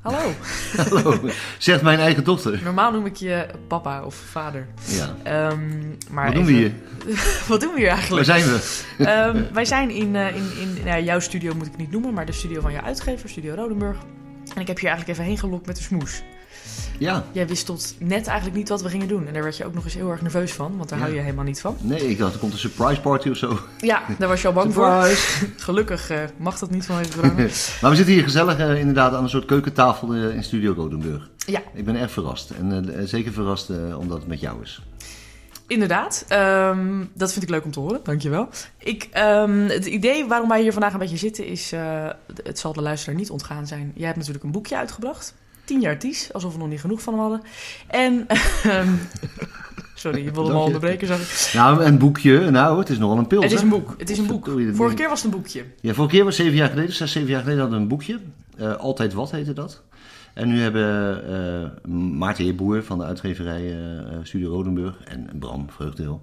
Hallo. Hallo, zegt mijn eigen dochter. Normaal noem ik je papa of vader. Ja. Ehm, maar Wat doen we hier? Wat doen we hier Waar eigenlijk? zijn we? Ehm, wij zijn in, eh, in, in nou, jouw studio, moet ik niet noemen, maar de studio van jouw uitgever, Studio Rodenburg. En ik heb je eigenlijk even heen gelokt met de smoes. Ja. Jij wist tot net eigenlijk niet wat we gingen doen. En daar werd je ook nog eens heel erg nerveus van, want daar Ja. hou je helemaal niet van. Nee, ik dacht er komt een surprise party of zo. Ja, daar was je al bang voor. Surprise! Gelukkig eh, mag dat niet vanwege corona. maar we zitten hier gezellig eh, inderdaad aan een soort keukentafel eh, in Studio Rodenburg. Ja. Ik ben erg verrast. En zeker verrast omdat het met jou is. Inderdaad, ehm, dat vind ik leuk om te horen, dankjewel. Ik, ehm, het idee waarom wij hier vandaag een beetje zitten is, het zal de luisteraar niet ontgaan zijn. Jij hebt natuurlijk een boekje uitgebracht, 10 jaar Ties, alsof we nog niet genoeg van hem hadden. En, ehm, sorry, je wilde me Dank al onderbreken, zag ik. Nou, een boekje. Nou, het is nogal een pils, Het is een boek, het is een boek. Vorige keer was het een boekje. Ja, vorige keer was zeven jaar geleden, zes, zeven jaar geleden hadden we een boekje. Eh, Altijd Wat heette dat. En nu hebben eh, Maarten Heerboer van de uitgeverij eh, Studio Rodenburg en Bram Vreugdeel...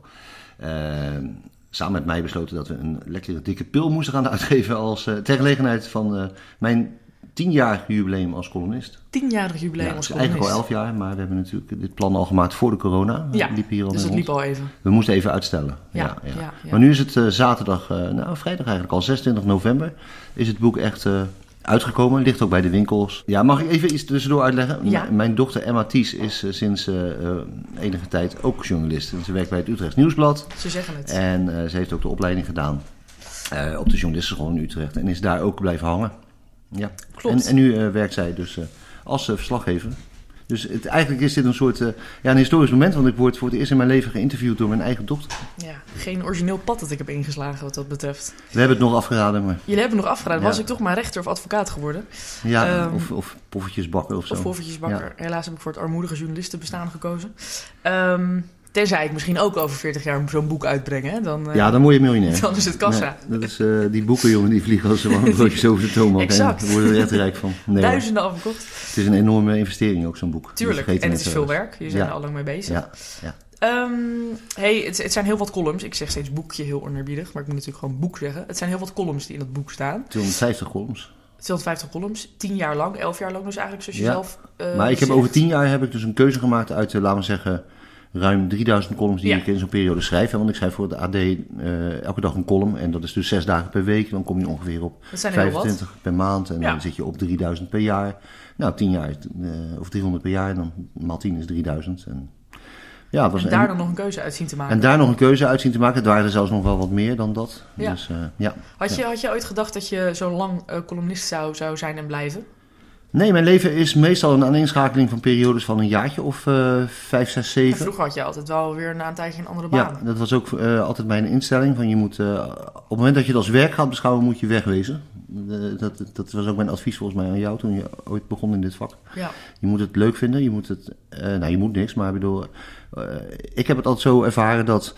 samen met mij besloten dat we een lekkere dikke pil moesten gaan uitgeven... Als, ter gelegenheid van mijn tienjarig jubileum als columnist. Tienjarig jubileum Ja, als is eigenlijk al columnist. elf jaar, maar we hebben natuurlijk dit plan al gemaakt voor de corona. Ja, liep hier al dus het liep al even. We moesten even uitstellen. Ja, Ja. Maar nu is het eh, zaterdag, eh, nou vrijdag eigenlijk al, 26 november, is het boek echt eh, uitgekomen. Ligt ook bij de winkels. Ja, mag ik even iets tussendoor uitleggen? Ja. Mijn dochter Emma Ties is sinds enige tijd ook journalist. En Ze werkt bij het Utrechts Nieuwsblad. Ze zeggen het. En ze heeft ook de opleiding gedaan op de journalistenschool in Utrecht. En is daar ook blijven hangen. Ja. Klopt. En, en nu eh, werkt zij dus eh, als eh, verslaggever. Dus het, eigenlijk is dit een soort ja, een historisch moment. Want ik word voor het eerst in mijn leven geïnterviewd door mijn eigen dochter. Ja, geen origineel pad dat ik heb ingeslagen wat dat betreft. We hebben het nog afgeraden, maar Jullie hebben nog afgeraden. Ja. Was ik toch maar rechter of advocaat geworden? ja, Ehm, of, of poffertjes bakken of zo. Of poffertjesbakker. Helaas heb ik voor het armoedige journalistenbestaan gekozen. Ehm, tenzij ik misschien ook over 40 jaar zo'n boek uitbreng. Hè? Dan, eh, Ja, dan word je miljonair. dan is het kassa. Nee, dat is eh, die boeken, jongen, die vliegen als warme broodjes over de toonbank. Exact. Daar worden we er echt rijk van. Nee. Duizenden afgekocht. het is een enorme investering ook, zo'n boek. Dus Tuurlijk. En het is veel werk. Je zijn Ja. er al lang mee bezig. Ja, ja. Ehm, hey, het, het zijn heel wat columns. Ik zeg steeds boekje, heel onerbiedig. Maar ik moet natuurlijk gewoon boek zeggen. Het zijn heel wat columns die in dat boek staan. 250 columns. 250 columns. 10 jaar lang, 11 jaar lang dus eigenlijk, zoals je Ja. zelf eh, Maar ik heb zegt. over tien jaar heb ik dus een keuze gemaakt uit, laten we zeggen, ruim 3000 columns die Ja. ik in zo'n periode schrijf. hè. Want ik schrijf voor het AD eh, elke dag een column. En dat is dus zes dagen per week. Dan kom je ongeveer op Dat zijn er heel wat. 25 per maand. En Ja. dan zit je op 3000 per jaar. Nou, 10 jaar, eh, of 300 per jaar. Dan maal 10 is 3000. En, ja, was En een- daar dan nog een keuze uit zien te maken. en daar nog een keuze uit zien te maken. Het waren er zelfs nog wel wat meer dan dat. Ja. Dus eh, ja. Had, je, had je ooit gedacht dat je zo lang columnist zou, zou zijn en blijven? Nee, mijn leven is meestal een aaneenschakeling van periodes van een jaartje of eh vijf, zes, En zeven. vroeger had je altijd wel weer na een tijdje een andere baan. Ja, dat was ook eh, altijd mijn instelling. Van je moet, eh, op het moment dat je het als werk gaat beschouwen, moet je wegwezen. Dat, dat was ook mijn advies volgens mij aan jou toen je ooit begon in dit vak. Ja. Je moet het leuk vinden. Je moet het, nou, je moet niks, maar ik bedoel, ik heb het altijd zo ervaren dat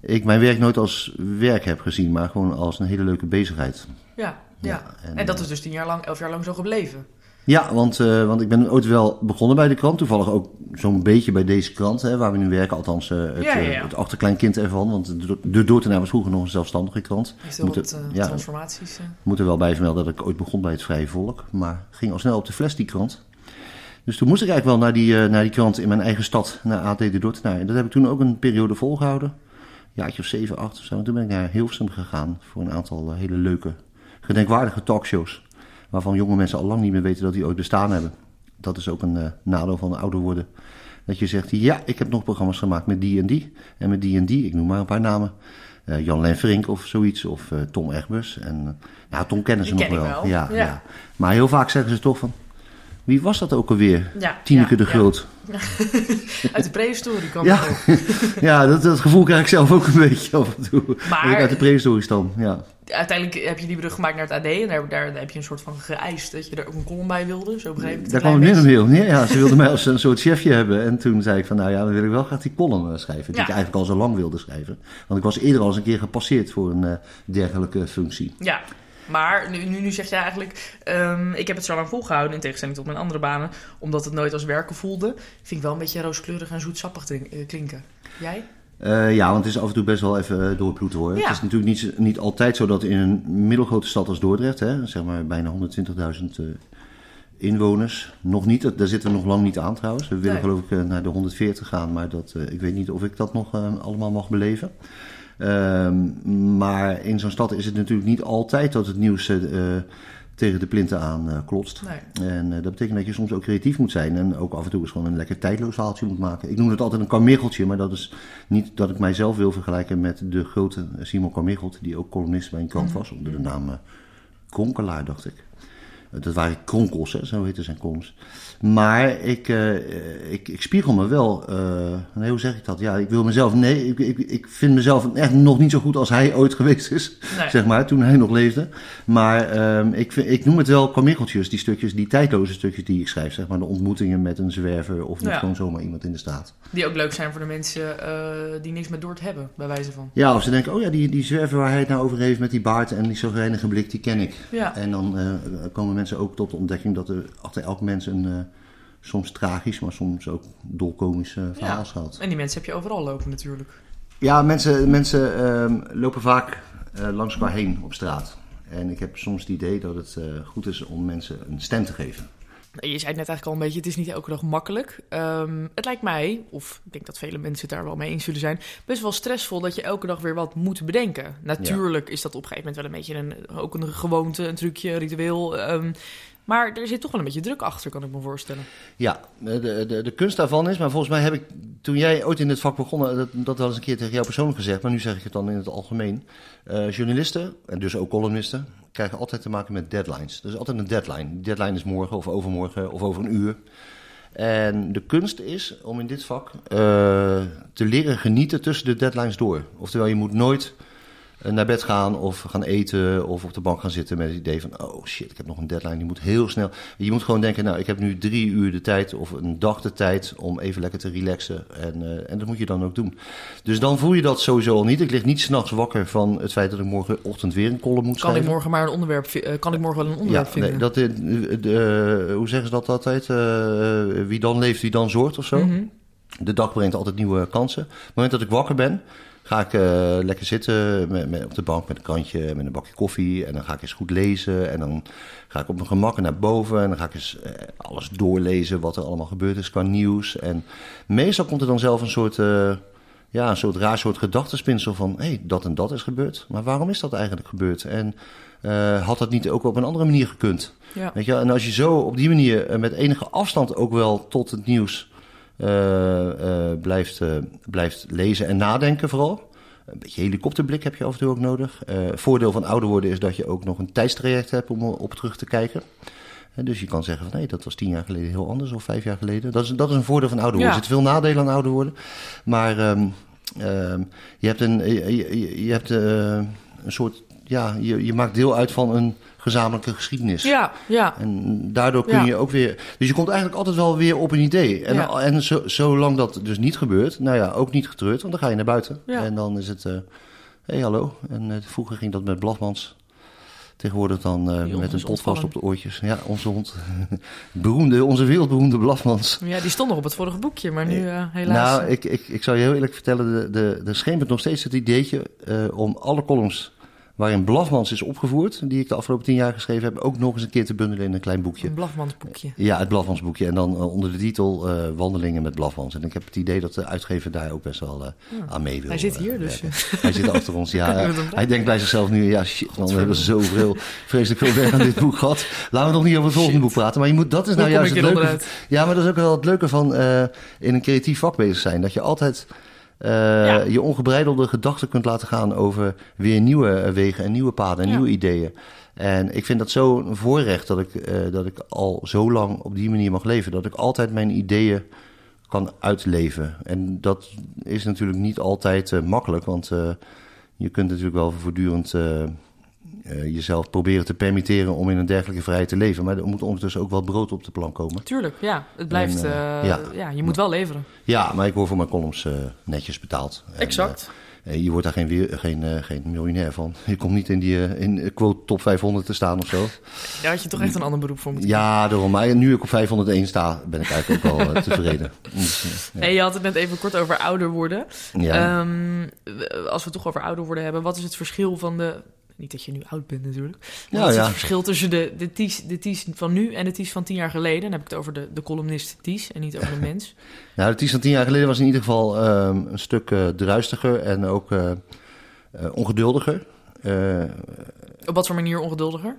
ik mijn werk nooit als werk heb gezien, maar gewoon als een hele leuke bezigheid. Ja, ja. Ja, en, en, dat is dus tien jaar lang, elf jaar lang zo gebleven. Ja, want, eh, want ik ben ooit wel begonnen bij de krant. Toevallig ook zo'n beetje bij deze krant, hè, waar we nu werken. Althans, eh, het, Ja, ja, eh, ja. het achterkleinkind ervan. Want de, de Dordtenaar was vroeger nog een zelfstandige krant. Heel Moet wat transformaties. Ik moet er wel bij vermelden dat ik ooit begon bij het Vrije Volk. Maar ging al snel op de fles, die krant. Dus toen moest ik eigenlijk wel naar die, naar die krant in mijn eigen stad, naar AD de Dordtenaar. En dat heb ik toen ook een periode volgehouden. Een jaartje of zeven, acht of zo. En toen ben ik naar Hilversum gegaan voor een aantal hele leuke, gedenkwaardige talkshows. Waarvan jonge mensen al lang niet meer weten dat die ooit bestaan hebben. Dat is ook een eh, nadeel van ouder worden. Dat je zegt, ja, ik heb nog programma's gemaakt met die en die. En met die en die, ik noem maar een paar namen. Eh, Jan Lenverink of zoiets, of eh, Tom Egbers. En, eh, nou, Tom kennen ze Die nog ken wel. wel, Ja, ja. ja. Maar heel vaak zeggen ze toch van, wie was dat ook alweer? Ja, Tineke ja, de ja. Groot. Uit de prehistorie kwam Ja, ja dat, dat gevoel krijg ik zelf ook een beetje af en toe. Maar- uit de prehistorie stam, ja. Uiteindelijk heb je die brug gemaakt naar het AD. En daar, daar heb je een soort van geëist dat je er ook een column bij wilde. Zo begreep ik het Daar kwam het min op neer. Ja, ze wilden mij als een soort chefje hebben. En toen zei ik van, nou ja, dan wil ik wel graag die column eh, schrijven. Die Ja. ik eigenlijk al zo lang wilde schrijven. Want ik was eerder al eens een keer gepasseerd voor een eh, dergelijke functie. Ja, maar nu, nu, nu zeg jij eigenlijk... ehm, ik heb het zo lang volgehouden, in tegenstelling tot mijn andere banen... omdat het nooit als werken voelde. Vind ik wel een beetje rooskleurig en zoetsappig eh, klinken. Jij? Eh, ja, want het is af en toe best wel even eh, doorbloed hoor. Ja. Het is natuurlijk niet, niet altijd zo dat in een middelgrote stad als Dordrecht, hè, zeg maar bijna 120.000 eh, inwoners. Nog niet, daar zitten we nog lang niet aan trouwens. We willen Nee. geloof ik naar de 140 gaan, maar dat, ik weet niet of ik dat nog allemaal mag beleven. Ehm, maar in zo'n stad is het natuurlijk niet altijd dat het nieuws tegen de plinten aan eh, klotst. Nee. En eh, dat betekent dat je soms ook creatief moet zijn en ook af en toe eens gewoon een lekker tijdloos verhaaltje moet maken. Ik noem het altijd een karmicheltje, maar dat is niet dat ik mijzelf wil vergelijken met de grote Simon Karmichelt, die ook columnist bij een krant was, onder de naam eh, Kronkelaar, dacht ik. Eh, Dat waren kronkels, hè, zo heten zijn columns. Maar ik, eh, eh, ik, ik spiegel me wel. nee, hoe zeg ik dat? Ja, ik wil mezelf. Nee, ik, ik, ik vind mezelf echt nog niet zo goed als hij ooit geweest is. Nee. Zeg maar, toen hij nog leefde. Maar ehm, ik, vind- ik noem het wel kwamikkeltjes, die stukjes, die tijdloze stukjes die ik schrijf. Zeg maar, de ontmoetingen met een zwerver of met Ja. gewoon zomaar iemand in de straat. Die ook leuk zijn voor de mensen die niks met Dort hebben, bij wijze van. Ja, of ze denken, oh ja, die, die zwerver waar hij het nou over heeft met die baard en die zagrijnige blik, die ken ik. Ja, En dan komen mensen ook tot de ontdekking dat er achter elk mens een eh, soms tragisch, maar soms ook dolkomisch eh, verhaal Ja. schuilt. en die mensen heb je overal lopen natuurlijk. Ja, mensen, mensen ehm, lopen vaak eh, langs elkaar heen op straat. En ik heb soms het idee dat het eh, goed is om mensen een stem te geven. Je zei het net eigenlijk al een beetje, het is niet elke dag makkelijk. Ehm, het lijkt mij, of ik denk dat vele mensen het daar wel mee eens zullen zijn, best wel stressvol dat je elke dag weer wat moet bedenken. Natuurlijk is dat op een gegeven moment wel een beetje een, ook een gewoonte, een trucje, een ritueel. ehm, maar er zit toch wel een beetje druk achter, kan ik me voorstellen. Ja, de, de, de kunst daarvan is, maar volgens mij heb ik toen jij ooit in dit vak begon, dat, dat wel eens een keer tegen jou persoonlijk gezegd, maar nu zeg ik het dan in het algemeen. Eh, journalisten, en dus ook columnisten, krijgen altijd te maken met deadlines. Er is altijd een deadline. Die deadline is morgen of overmorgen of over een uur. En de kunst is om in dit vak eh, te leren genieten tussen de deadlines door. Oftewel, je moet nooit eh, naar bed gaan of gaan eten of op de bank gaan zitten met het idee van... oh shit, ik heb nog een deadline, die moet heel snel... Je moet gewoon denken, nou, ik heb nu drie uur de tijd of een dag de tijd om even lekker te relaxen. En, eh, en dat moet je dan ook doen. Dus dan voel je dat sowieso al niet. Ik lig niet s'nachts wakker van het feit dat ik morgenochtend weer een column moet Kan schrijven. ik morgen maar een onderwerp, eh, kan ik morgen wel een onderwerp Ja, vinden? nee, dat, eh, de, eh, hoe zeggen ze dat altijd? Eh, wie dan leeft, wie dan zorgt of zo. Mhm. De dag brengt altijd nieuwe kansen. Op het moment dat ik wakker ben, ga ik eh, lekker zitten met, met, op de bank met een krantje, met een bakje koffie. En dan ga ik eens goed lezen. En dan ga ik op mijn gemak naar boven. En dan ga ik eens eh, alles doorlezen wat er allemaal gebeurd is qua nieuws. En meestal komt er dan zelf een soort, eh, ja, een soort raar soort gedachtenspinsel van... hé, hey, dat en dat is gebeurd. Maar waarom is dat eigenlijk gebeurd? En had dat niet ook op een andere manier gekund? Ja. Weet je, en als je zo op die manier met enige afstand ook wel tot het nieuws blijft, eh, blijft lezen en nadenken vooral. Een beetje helikopterblik heb je af en toe ook nodig. Eh voordeel van ouder worden is dat je ook nog een tijdstraject hebt om op terug te kijken. Eh, dus je kan zeggen van nee, dat was tien jaar geleden heel anders of vijf jaar geleden. Dat is, dat is een voordeel van ouder worden. Ja. Er zitten veel nadelen aan ouder worden. Maar ehm, ehm, je hebt een, je, hebt, eh, een soort, ja, je, je maakt deel uit van een gezamenlijke geschiedenis. Ja, ja. En daardoor kun Ja. je ook weer. Dus je komt eigenlijk altijd wel weer op een idee. En, Ja. en zo, zolang dat dus niet gebeurt, nou ja, ook niet getreurd, want dan ga je naar buiten. Ja. En dan is het. Hé, hey, hallo. En eh, vroeger ging dat met Blafmans. Tegenwoordig dan eh, met een podcast ontvallen. op de oortjes. Ja, onze hond. beroemde, onze wereldberoemde Blafmans. ja, die stond nog op het vorige boekje, maar nu eh, helaas. Nou, eh, ik, ik, ik zou je heel eerlijk vertellen, de, de, er schemert nog steeds het ideetje eh, om alle columns waarin Blafmans is opgevoerd, die ik de afgelopen tien jaar geschreven heb, ook nog eens een keer te bundelen in een klein boekje. een Blafmansboekje. Ja, het Blafmans boekje. En dan eh, onder de titel eh, Wandelingen met Blafmans. En ik heb het idee dat de uitgever daar ook best wel eh, aan mee wil. Hij zit hier dus. Hij zit achter ons, ja. Hij denkt bij zichzelf nu, ja shit man, we hebben zoveel, vreselijk veel werk aan dit boek gehad. Laten we nog niet over het volgende Shit. boek praten. Maar je moet, dat is nou juist het leuke. Ja, maar dat is ook wel het leuke van in een creatief vak bezig zijn. Dat je altijd Ja. je ongebreidelde gedachten kunt laten gaan over weer nieuwe eh, wegen en nieuwe paden en Ja. nieuwe ideeën. En ik vind dat zo'n voorrecht dat ik, eh, dat ik al zo lang op die manier mag leven. Dat ik altijd mijn ideeën kan uitleven. En dat is natuurlijk niet altijd eh, makkelijk, want eh, je kunt natuurlijk wel voortdurend eh, jezelf proberen te permitteren om in een dergelijke vrijheid te leven. Maar er moet ondertussen ook wel brood op de plank komen. Tuurlijk, ja. Het blijft... En, eh, eh, ja. ja. je moet wel leveren. Ja, maar ik word voor mijn columns netjes betaald. En, exact. eh, je wordt daar geen, geen, geen miljonair van. Je komt niet in die in quote top 500 te staan of zo. Daar had je toch echt een ander beroep voor moeten Ja, daarom. Maar nu ik op 501 sta, ben ik eigenlijk ook wel tevreden. Dus, ja. Nee, je had het net even kort over ouder worden. Ja. Ehm, als we het toch over ouder worden hebben, wat is het verschil van de niet dat je nu oud bent natuurlijk. Wat is ja. het verschil tussen de, de, Ties, de Ties van nu en de Ties van tien jaar geleden? Dan heb ik het over de, de columnist Ties en niet over de mens. Nou, het is van tien jaar geleden was in ieder geval ehm, een stuk eh druistiger en ook eh, eh, ongeduldiger. Op wat voor manier ongeduldiger?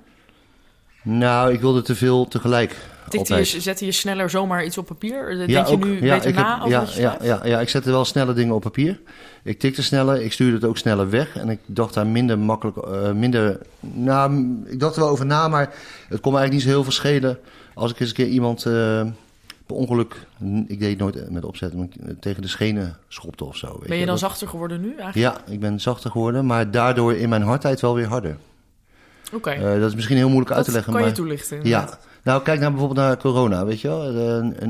Nou, ik wilde te veel tegelijk. Je, zette je sneller zomaar iets op papier? Denk Ja, je ook. nu ja, beter ik na heb- over ja, ja, ja, ja, ik zette wel snelle dingen op papier. Ik tikte sneller, ik stuurde het ook sneller weg. En ik dacht daar minder makkelijk, eh, minder... Nou, ik dacht er wel over na, maar het kon me eigenlijk niet zo heel veel schelen... als ik eens een keer iemand eh per ongeluk... Ik deed het nooit met opzet, maar tegen de schenen schopte of zo. Weet Ben je dan Dat- zachter geworden nu eigenlijk? Ja, ik ben zachter geworden, maar daardoor in mijn hardheid wel weer harder. Oké, Eh, dat is misschien heel moeilijk uit te dat leggen, kan maar... je toelichten. Ja, nou kijk naar bijvoorbeeld naar corona, weet je wel. Eh,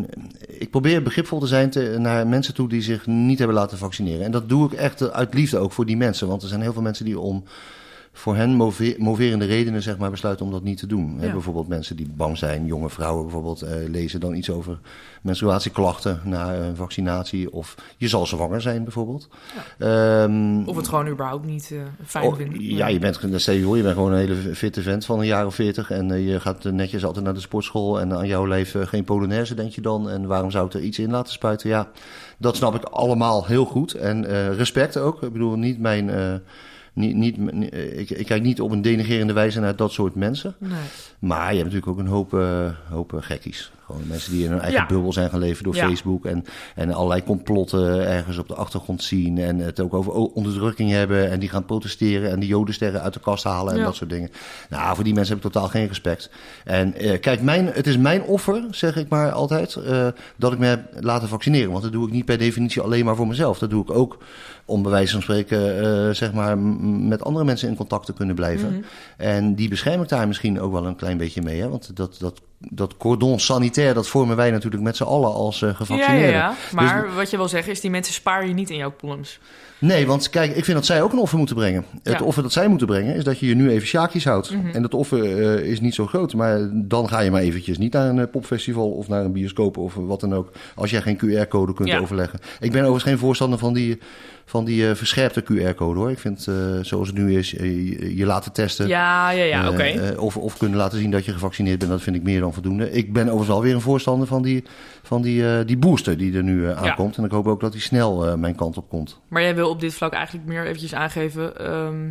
ik probeer begripvol te zijn te- naar mensen toe die zich niet hebben laten vaccineren. En dat doe ik echt uit liefde ook voor die mensen. Want er zijn heel veel mensen die om voor hen move- moverende redenen zeg maar, besluiten om dat niet te doen. Bijvoorbeeld mensen die bang zijn, jonge vrouwen bijvoorbeeld, eh, lezen dan iets over menstruatieklachten na een vaccinatie. Of je zal zwanger zijn bijvoorbeeld. Ehm, Of het gewoon überhaupt niet eh, fijn Oh, vinden. ja, je bent, stel je voor, je bent gewoon een hele fitte vent van een jaar of veertig. En eh, je gaat netjes altijd naar de sportschool. En aan jouw leven geen Polonaise, denk je dan. En waarom zou ik er iets in laten spuiten? Ja, dat snap ik allemaal heel goed. En eh, respect ook. Ik bedoel, niet mijn... niet, niet, eh, ik, ik kijk niet op een denigerende wijze naar dat soort mensen. Nee. Maar je hebt natuurlijk ook een hoop, eh, hoop eh, gekkies. Gewoon mensen die in hun eigen Ja. bubbel zijn gaan leven door Ja. Facebook. En, en allerlei complotten ergens op de achtergrond zien. En het ook over onderdrukking hebben. En die gaan protesteren en de jodensterren uit de kast halen en Ja. dat soort dingen. Nou, voor die mensen heb ik totaal geen respect. En eh, kijk, mijn, het is mijn offer, zeg ik maar altijd, eh, dat ik me heb laten vaccineren. Want dat doe ik niet per definitie alleen maar voor mezelf. Dat doe ik ook om bij wijze van spreken, eh, zeg maar, met andere mensen in contact te kunnen blijven. Mhm. En die bescherm ik daar misschien ook wel een klein beetje mee. Hè? Want dat, dat, dat cordon sanitair, dat vormen wij natuurlijk met z'n allen als Ja, gevaccineerden. ja, ja. Maar wat je wil zeggen is, die mensen spaar je niet in jouw columns. Nee, want kijk, ik vind dat zij ook een offer moeten brengen. Het offer dat zij moeten brengen is dat je je nu even sjaakjes houdt. Mhm. En dat offer eh, is niet zo groot. Maar dan ga je maar eventjes niet naar een eh, popfestival of naar een bioscoop of wat dan ook. Als jij geen QR-code kunt Ja. overleggen. Ik ben overigens geen voorstander van die, van die eh, verscherpte QR-code hoor. Ik vind zoals het nu is, je, je laten testen. Ja, ja, ja, oké. of, of kunnen laten zien dat je gevaccineerd bent, dat vind ik meer dan voldoende. Ik ben overigens wel weer een voorstander van die, van die, die booster die er nu aankomt. En ik hoop ook dat die snel mijn kant op komt. Maar jij wil op dit vlak eigenlijk meer eventjes aangeven... ehm,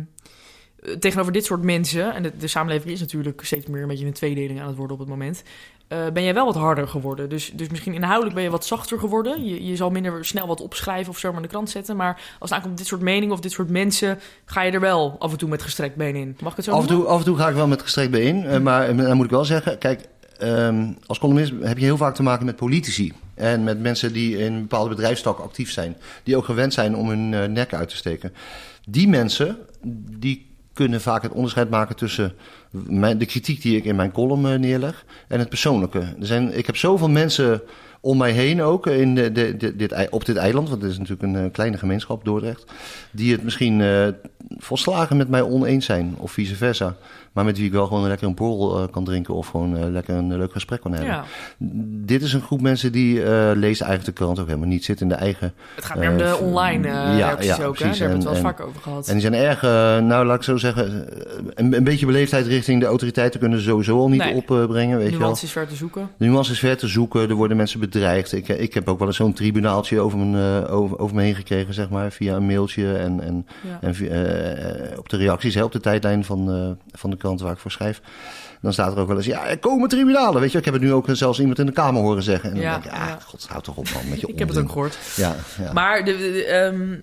eh, tegenover dit soort mensen... en de, de samenleving is natuurlijk steeds meer een beetje een tweedeling aan het worden op het moment... eh, ben jij wel wat harder geworden. Dus, dus misschien inhoudelijk ben je wat zachter geworden. Je, je zal minder snel wat opschrijven of zomaar in de krant zetten. Maar als het aankomt op dit soort meningen of dit soort mensen... ga je er wel af en toe met gestrekt been in. Mag ik het zo Af en, toe, af en toe ga ik wel met gestrekt bijeen. eh, maar eh, dan moet ik wel zeggen, kijk, ehm, als columnist heb je heel vaak te maken met politici. En met mensen die in een bepaalde bedrijfstak actief zijn. Die ook gewend zijn om hun eh, nek uit te steken. Die mensen, die kunnen vaak het onderscheid maken tussen de kritiek die ik in mijn column eh, neerleg en het persoonlijke. Er zijn, ik heb zoveel mensen om mij heen ook in de, de, dit, op dit eiland, want het is natuurlijk een eh, kleine gemeenschap, Dordrecht, die het misschien volslagen met mij oneens zijn of vice versa. Maar met wie ik wel gewoon lekker een borrel eh, kan drinken of gewoon eh, lekker een leuk gesprek kan hebben. Ja, Dit is een groep mensen die eh leest eigenlijk de krant ook helemaal niet, zit in de eigen het gaat meer om de online ja, ook. Hè? Daar hebben we het wel En- vaak over gehad. En die zijn erg, nou laat ik zo zeggen, een, een beetje beleefdheid richting de autoriteiten kunnen ze sowieso al niet Nee. opbrengen. Weet je wel. Nuance is ver te zoeken. De nuance is ver te zoeken, er worden mensen bedreigd. Ik, ik heb ook wel eens zo'n tribunaaltje over, mijn, over, over me heen gekregen, zeg maar, via een mailtje en, en, en op de reacties, hè, op de tijdlijn van, van de krant waar ik voor schrijf. Dan staat er ook wel eens, ja, er komen tribunalen. Weet je, ik heb het nu ook zelfs iemand in de Kamer horen zeggen. En dan Ja, denk ik, ah, ja. god, houd toch op man, met je Ik heb het ook gehoord. Ja, ja. Maar de, de- ehm,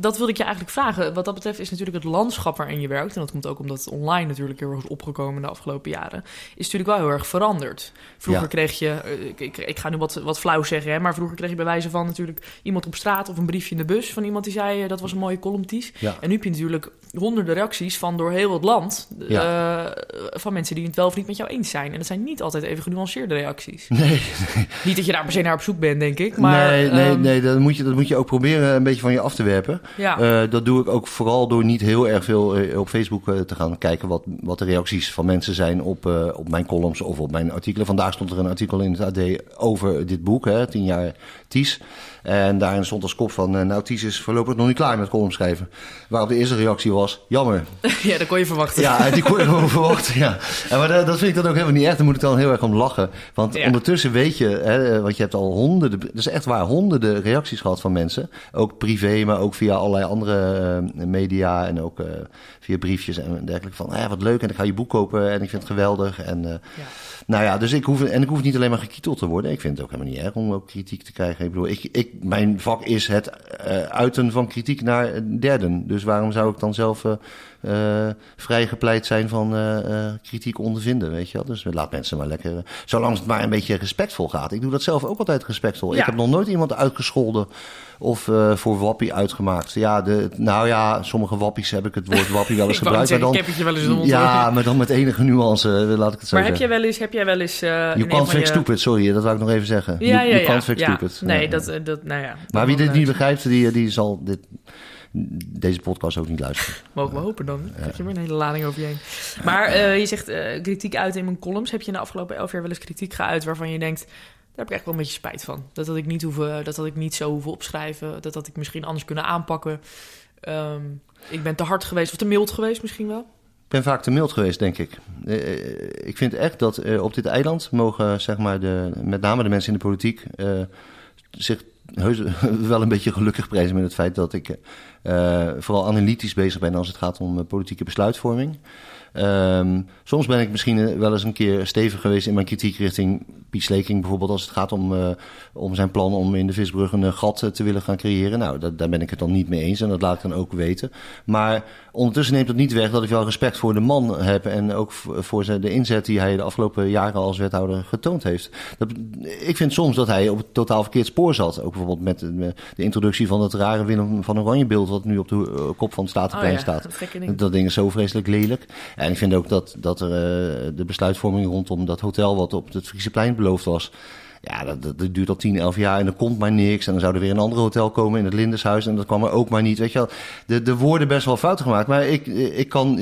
dat wilde ik je eigenlijk vragen. Wat dat betreft is natuurlijk het landschap waarin je werkt... en dat komt ook omdat het online natuurlijk heel erg is opgekomen de afgelopen jaren... is natuurlijk wel heel erg veranderd. Vroeger kreeg je, eh, ik, ik, ik ga nu wat, wat flauw zeggen... Hè, maar vroeger kreeg je bij wijze van natuurlijk iemand op straat... of een briefje in de bus van iemand die zei... eh, dat was een mooie columnties. ja. En nu heb je natuurlijk honderden reacties van door heel het land... eh, van mensen die het wel of niet met jou eens zijn. En dat zijn niet altijd even genuanceerde reacties. Nee, Niet dat je daar per se naar op zoek bent, denk ik. Maar, nee, nee, ehm, nee dat, moet je, dat moet je ook proberen een beetje van je af te werpen. Ja. Eh, dat doe ik ook vooral door niet heel erg veel eh, op Facebook eh, te gaan kijken wat, wat de reacties reacties van mensen zijn op, uh, op mijn columns of op mijn artikelen. Vandaag stond er een artikel in het AD over dit boek, hè, 10 jaar Ties. En daarin stond als kop van, uh, nou Ties is voorlopig nog niet klaar met column schrijven. Waarop de eerste reactie was, jammer. Ja, dat kon je verwachten. Ja, die kon je gewoon verwachten, ja. En maar dat, dat, vind ik dan ook helemaal niet echt. Daar moet ik dan heel erg om lachen. Want ja. ondertussen weet je, hè, want je hebt al honderden, dus echt waar, honderden reacties gehad van mensen. Ook privé, maar ook via allerlei andere uh, media en ook uh, via briefjes en dergelijke. Van, ja, wat leuk en ik ga je boek kopen en ik vind het geweldig. En, ja. Nou ja, dus ik hoef, en ik hoef niet alleen maar gekieteld te worden. Ik vind het ook helemaal niet erg om ook kritiek te krijgen. Ik bedoel, ik, ik, mijn vak is het uh, uiten van kritiek naar derden. Dus waarom zou ik dan zelf uh, uh, vrij gepleit zijn van kritiek ondervinden, weet je wel? Dus laat mensen maar lekker, zolang het maar een beetje respectvol gaat. Ik doe dat zelf ook altijd respectvol. Ja. Ik heb nog nooit iemand uitgescholden of voor wappie uitgemaakt. Ja, de, nou ja, sommige wappies heb ik het woord wappie wel eens gebruikt. maar dan, ik heb je wel eens Ja, maar dan met enige nuance, laat ik het zo maar zeggen. heb jij wel eens, heb jij wel eens... Uh, you can't fix je... stupid, sorry, dat wou ik nog even zeggen. Ja, you, ja, you can't ja, fix ja. stupid. Nee, dat, dat, nou ja. Maar wie dit niet begrijpt, die, die zal dit, deze podcast ook niet luisteren. Mogen we hopen dan. Ja. Heb je maar een hele lading over je heen. Maar uh, je zegt uh, kritiek uit in mijn columns. Heb je in de afgelopen elf jaar wel eens kritiek geuit waarvan je denkt... Daar heb ik echt wel een beetje spijt van. Dat had ik niet, hoeven, dat had ik niet zo hoeven opschrijven. Dat had ik misschien anders kunnen aanpakken. Um, ik ben te hard geweest of te mild geweest misschien wel. Ik ben vaak te mild geweest, denk ik. Uh, ik vind echt dat uh, op dit eiland mogen, zeg maar, de, met name de mensen in de politiek... Uh, zich heus wel een beetje gelukkig prijzen met het feit dat ik vooral analytisch bezig ben als het gaat om politieke besluitvorming. Um, soms ben ik misschien wel eens een keer stevig geweest in mijn kritiek richting Piet Sleking bijvoorbeeld als het gaat om, om zijn plan om in de visbrug een gat te willen gaan creëren. Nou, daar ben ik het dan niet mee eens en dat laat ik dan ook weten. Maar ondertussen neemt dat niet weg dat ik wel respect voor de man heb en ook voor de inzet die hij de afgelopen jaren als wethouder getoond heeft. Dat, ik vind soms dat hij op het totaal verkeerd spoor zat. Ook bijvoorbeeld met de, de introductie van het rare Willem van Oranje beeld wat nu op de uh, kop van het Statenplein oh ja, staat. Dat, ding. dat ding is zo vreselijk lelijk. En ik vind ook dat, dat er uh, de besluitvorming rondom dat hotel wat op het Frieseplein beloofd was. Ja, dat, dat, dat, duurt al 10, 11 jaar en er komt maar niks. En dan zou er weer een ander hotel komen in het Lindeshuis. En dat kwam er ook maar niet. Weet je wel, de, de worden best wel fouten gemaakt. Maar ik, ik kan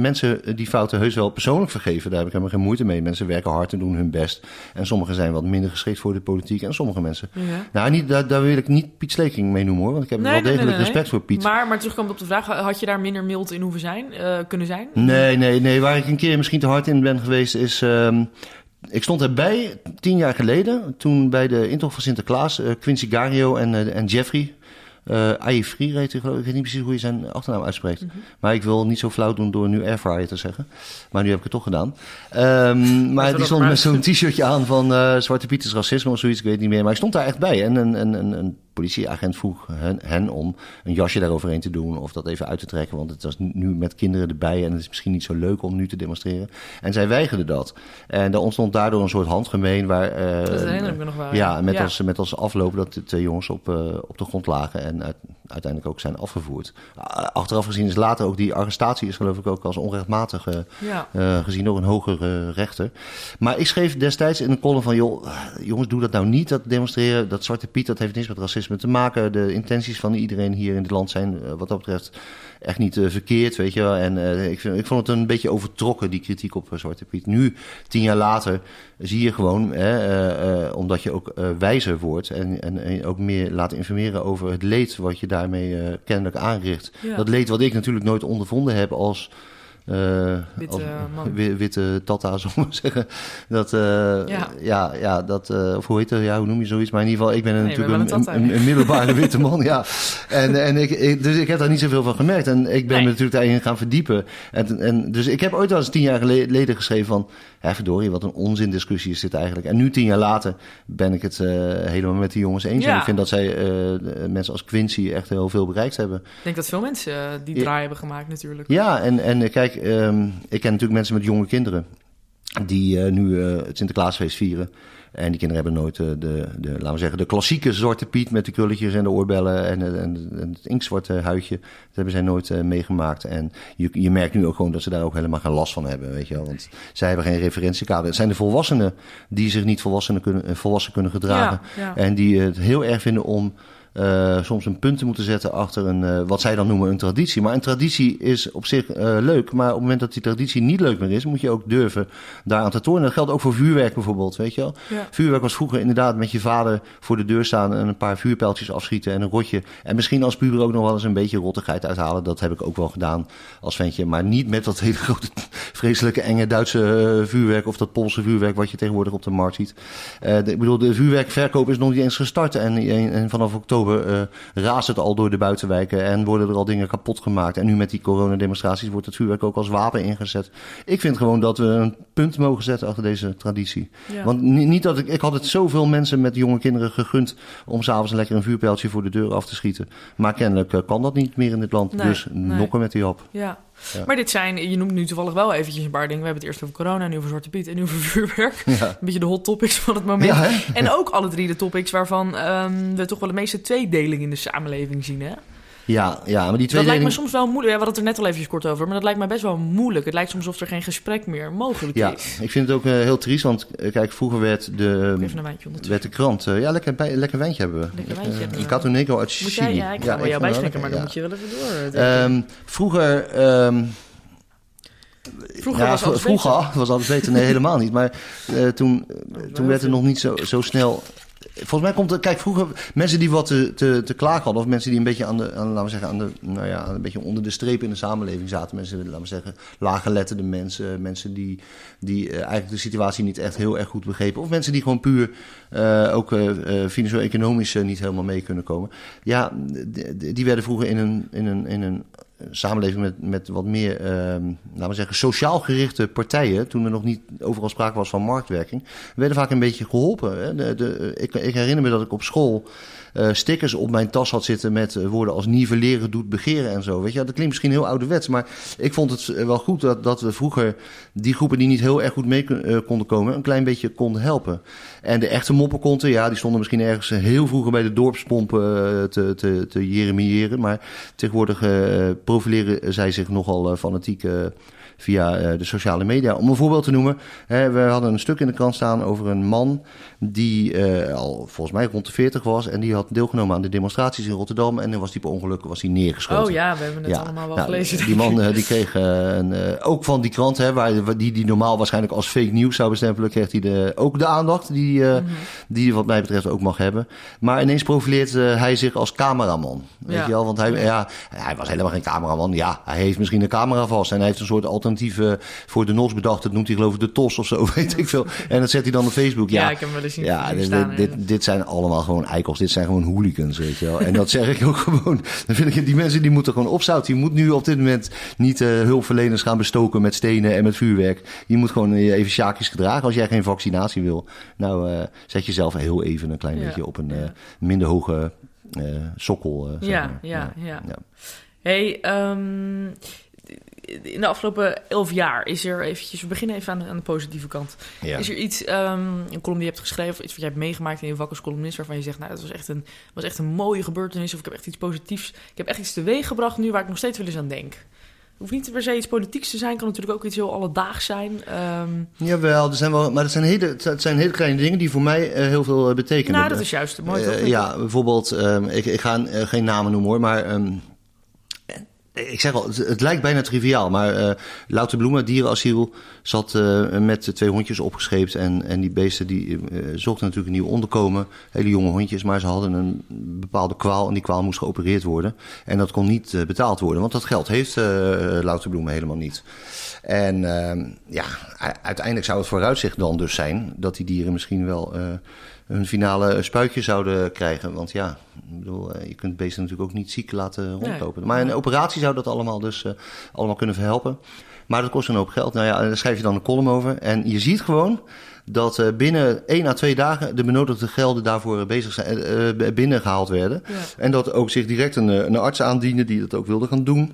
mensen die fouten heus wel persoonlijk vergeven. Daar heb ik helemaal geen moeite mee. Mensen werken hard en doen hun best. En sommigen zijn wat minder geschikt voor de politiek. En sommige mensen. Ja. Nou, niet, daar, daar wil ik niet Piet Sleking mee noemen hoor. Want ik heb Nee, wel degelijk nee, nee. respect voor Piet. Maar, maar terugkomend op de vraag, had je daar minder mild in hoeven zijn, uh, kunnen zijn? Nee, nee, nee. Waar ik een keer misschien te hard in ben geweest is... Um, ik stond erbij tien jaar geleden, toen bij de intocht van Sinterklaas, uh, Quincy Gario en, uh, en Jeffrey. Uh, Aifri heet hij, geloof ik. Ik weet niet precies hoe je zijn achternaam uitspreekt. Mhm. Maar ik wil niet zo flauw doen door nu Airfryer te zeggen. Maar nu heb ik het toch gedaan. Um, maar die stond met zo'n t-shirtje aan van uh, Zwarte Piet is racisme of zoiets. Ik weet het niet meer. Maar ik stond daar echt bij. En een, een, een, een politieagent vroeg hen, hen, om een jasje daaroverheen te doen. Of dat even uit te trekken. Want het was nu met kinderen erbij. En het is misschien niet zo leuk om nu te demonstreren. En zij weigerden dat. En er ontstond daardoor een soort handgemeen. Waar, uh, dat herinner ik me nog wel. Ja, met, ja. Als, met als afloop dat de twee jongens op, uh, op de grond lagen. En uit, uiteindelijk ook zijn afgevoerd. Achteraf gezien is later ook die arrestatie is geloof ik ook als onrechtmatig ja. uh, gezien door een hogere rechter. Maar ik schreef destijds in een column van joh, jongens doe dat nou niet, dat demonstreren, dat Zwarte Piet, dat heeft niks met racisme te maken. De intenties van iedereen hier in het land zijn wat dat betreft echt niet uh, verkeerd, weet je wel. En uh, ik, vind, ik vond het een beetje overtrokken, die kritiek op Zwarte Piet. Nu, tien jaar later, zie je gewoon, hè, omdat je ook wijzer wordt en, en, en, ook meer laat informeren over het leed wat je daarmee kennelijk aanricht. Ja. Dat leed wat ik natuurlijk nooit ondervonden heb als... Uh, witte, man. witte tata, zal ik maar zeggen. Dat, uh, ja. ja, ja, dat, uh, of hoe heet het, ja, hoe noem je zoiets? Maar in ieder geval, ik ben nee, natuurlijk een, een, een, een, middelbare witte man, ja. En, en ik, ik, dus ik heb daar niet zoveel van gemerkt. En ik ben nee. me natuurlijk daarin gaan verdiepen. En, en, dus ik heb ooit wel eens tien jaar geleden geschreven van, ja, verdorie, wat een onzin discussie is dit eigenlijk. En nu, tien jaar later, ben ik het uh, helemaal met die jongens eens. Ja. En ik vind dat zij, uh, mensen als Quincy echt heel veel bereikt hebben. Ik denk dat veel mensen die draai hebben gemaakt natuurlijk. Ja, en, en kijk, um, ik ken natuurlijk mensen met jonge kinderen die uh, nu uh, het Sinterklaasfeest vieren. En die kinderen hebben nooit uh, de, de, laten we zeggen, de klassieke zwarte Piet met de krulletjes en de oorbellen en, en, en het inktzwarte huidje. Dat hebben zij nooit meegemaakt. En je, je merkt nu ook gewoon dat ze daar ook helemaal geen last van hebben, weet je wel. Want zij hebben geen referentiekader. Het zijn de volwassenen die zich niet volwassen kunnen, volwassen kunnen gedragen. Ja, ja. En die het heel erg vinden om uh, soms een punt te moeten zetten achter een, uh, wat zij dan noemen een traditie. Maar een traditie is op zich uh, leuk, maar op het moment dat die traditie niet leuk meer is, moet je ook durven daaraan te tornen. Dat geldt ook voor vuurwerk bijvoorbeeld, weet je wel. Ja. Vuurwerk was vroeger inderdaad met je vader voor de deur staan en een paar vuurpijltjes afschieten en een rotje. En misschien als puber ook nog wel eens een beetje rottigheid uithalen. Dat heb ik ook wel gedaan als ventje. Maar niet met dat hele grote, vreselijke, enge Duitse vuurwerk of dat Poolse vuurwerk wat je tegenwoordig op de markt ziet. De, ik bedoel, de vuurwerkverkoop is nog niet eens gestart en, en vanaf oktober oktober uh, raast het al door de buitenwijken en worden er al dingen kapot gemaakt. En nu met die coronademonstraties wordt het vuurwerk ook als wapen ingezet. Ik vind gewoon dat we een punt mogen zetten achter deze traditie. Ja. Want niet dat ik, ik had het zoveel mensen met jonge kinderen gegund om s'avonds lekker een vuurpijltje voor de deur af te schieten. Maar kennelijk uh, kan dat niet meer in dit land. Nee, dus nee. nokken met die op. Ja. Ja. Maar dit zijn, je noemt nu toevallig wel eventjes een paar dingen. We hebben het eerst over corona, nu over Zwarte Piet en nu over vuurwerk. Ja. Een beetje de hot topics van het moment. Ja, en ook alle drie de topics waarvan um, we toch wel de meeste tweedeling in de samenleving zien. Hè? Ja, ja, maar die tweedeling... Dat lijkt me soms wel moeilijk. Ja, we hadden het er net al even kort over. Maar dat lijkt me best wel moeilijk. Het lijkt soms alsof er geen gesprek meer mogelijk ja, is. ik vind het ook uh, heel triest. Want uh, kijk, vroeger werd de, even een wijntje werd de krant... Uh, ja, lekker, bij, lekker wijntje hebben we. Lekker wijntje hebben. Cato Negro uit Chili. Jij, ja, ik ga ja, wel jou bijschenken, maar dan moet je wel even door. Um, vroeger... Um, Vroeger ja, was alles vroeger beter. was alles beter. Nee, helemaal niet. Maar uh, toen, toen werd er nog niet zo, zo snel Volgens mij komt het, kijk, vroeger mensen die wat te, te, te klagen hadden, of mensen die een beetje aan de, aan, laten we zeggen, aan de, nou ja, een beetje onder de streep in de samenleving zaten. Mensen, laten we zeggen, laaggeletterde mensen, mensen die, die uh, eigenlijk de situatie niet echt heel erg goed begrepen. Of mensen die gewoon puur uh, ook uh, financieel-economisch niet helemaal mee kunnen komen. Ja, die, die werden vroeger in een, in een, in een samenleving met, met wat meer, uh, laten we zeggen, sociaal gerichte partijen, toen er nog niet overal sprake was van marktwerking, werden vaak een beetje geholpen. Hè. De, de, ik, ik, herinner me dat ik op school uh, stickers op mijn tas had zitten met uh, woorden als nivelleren doet begeren en zo. Weet je, dat klinkt misschien heel ouderwets, maar ik vond het eh, wel goed dat, dat we vroeger die groepen die niet heel erg goed mee konden komen, een klein beetje konden helpen. En de echte moppenkonten, ja, die stonden misschien ergens heel vroeger bij de dorpspompen te, te, te jeremiëren, maar tegenwoordig profileren zij zich nogal fanatiek via uh, de sociale media. Om een voorbeeld te noemen, hè, we hadden een stuk in de krant staan over een man die uh, al volgens mij rond de 40 was en die had deelgenomen aan de demonstraties in Rotterdam en dan was die per ongeluk was hij neergeschoten. Oh ja, we hebben het allemaal wel nou, gelezen. Die man uh, die kreeg een, ook van die krant, hè, waar, die, die normaal waarschijnlijk als fake news zou bestempelen, kreeg hij de, ook de aandacht die, mm -hmm. die wat mij betreft ook mag hebben. Maar ineens profileert hij zich als cameraman. Weet ja. je wel, want hij, ja, hij was helemaal geen cameraman. Ja, hij heeft misschien een camera vast en hij heeft een soort alternatief voor de NOS bedacht. Dat noemt hij geloof ik de TOS of zo, weet ik veel. En dat zet hij dan op Facebook. Ja, ja ik heb wel eens zien ja, dit, staan, dit, dit, zijn allemaal gewoon eikels. Dit zijn gewoon hooligans, weet je wel. En dat zeg ik ook gewoon. Dan vind ik, die mensen die moeten gewoon opzouten. Je moet nu op dit moment niet uh, hulpverleners gaan bestoken met stenen en met vuurwerk. Je moet gewoon uh, even sjaakjes gedragen als jij geen vaccinatie wil. Nou, uh, zet jezelf heel even een klein ja. beetje op een minder hoge sokkel. ja, maar. ja, ja, ja, Hey, um, in de afgelopen elf jaar is er eventjes... We beginnen even aan de, aan de positieve kant. Ja. Is er iets, um, een column die je hebt geschreven... of iets wat jij hebt meegemaakt in je vak als columnist... waarvan je zegt, nou, dat was echt, een, was echt een mooie gebeurtenis... of ik heb echt iets positiefs... Ik heb echt iets teweeg gebracht nu waar ik nog steeds wel eens aan denk. Hoeft niet per se iets politieks te zijn. kan natuurlijk ook iets heel alledaags zijn. Um... Jawel, er zijn wel, maar het zijn, hele, het zijn hele kleine dingen die voor mij uh, heel veel uh, betekenen. Nou, dat is juist mooi. Uh, ja, bijvoorbeeld, um, ik, ik ga geen namen noemen hoor, maar... Um, ik zeg al, het, lijkt bijna triviaal, maar uh, dierenasiel, zat uh, met twee hondjes opgescheept. En, en die beesten die uh, zochten natuurlijk een nieuw onderkomen. Hele jonge hondjes, maar ze hadden een bepaalde kwaal en die kwaal moest geopereerd worden. En dat kon niet betaald worden, want dat geld heeft Louter Bloemen helemaal niet. En ehm, ja, uiteindelijk zou het vooruitzicht dan dus zijn dat die dieren misschien wel hun finale spuitje zouden krijgen. Want ja, ik bedoel, eh, je kunt beesten natuurlijk ook niet ziek laten rondlopen. Maar een operatie zou dat allemaal dus uh, allemaal kunnen verhelpen. Maar dat kost een hoop geld. Nou ja, daar schrijf je dan een column over. En je ziet gewoon dat uh, binnen één à twee dagen de benodigde gelden daarvoor bezig zijn, uh, binnengehaald werden. Ja. En dat ook zich direct een, een arts aandiende die dat ook wilde gaan doen.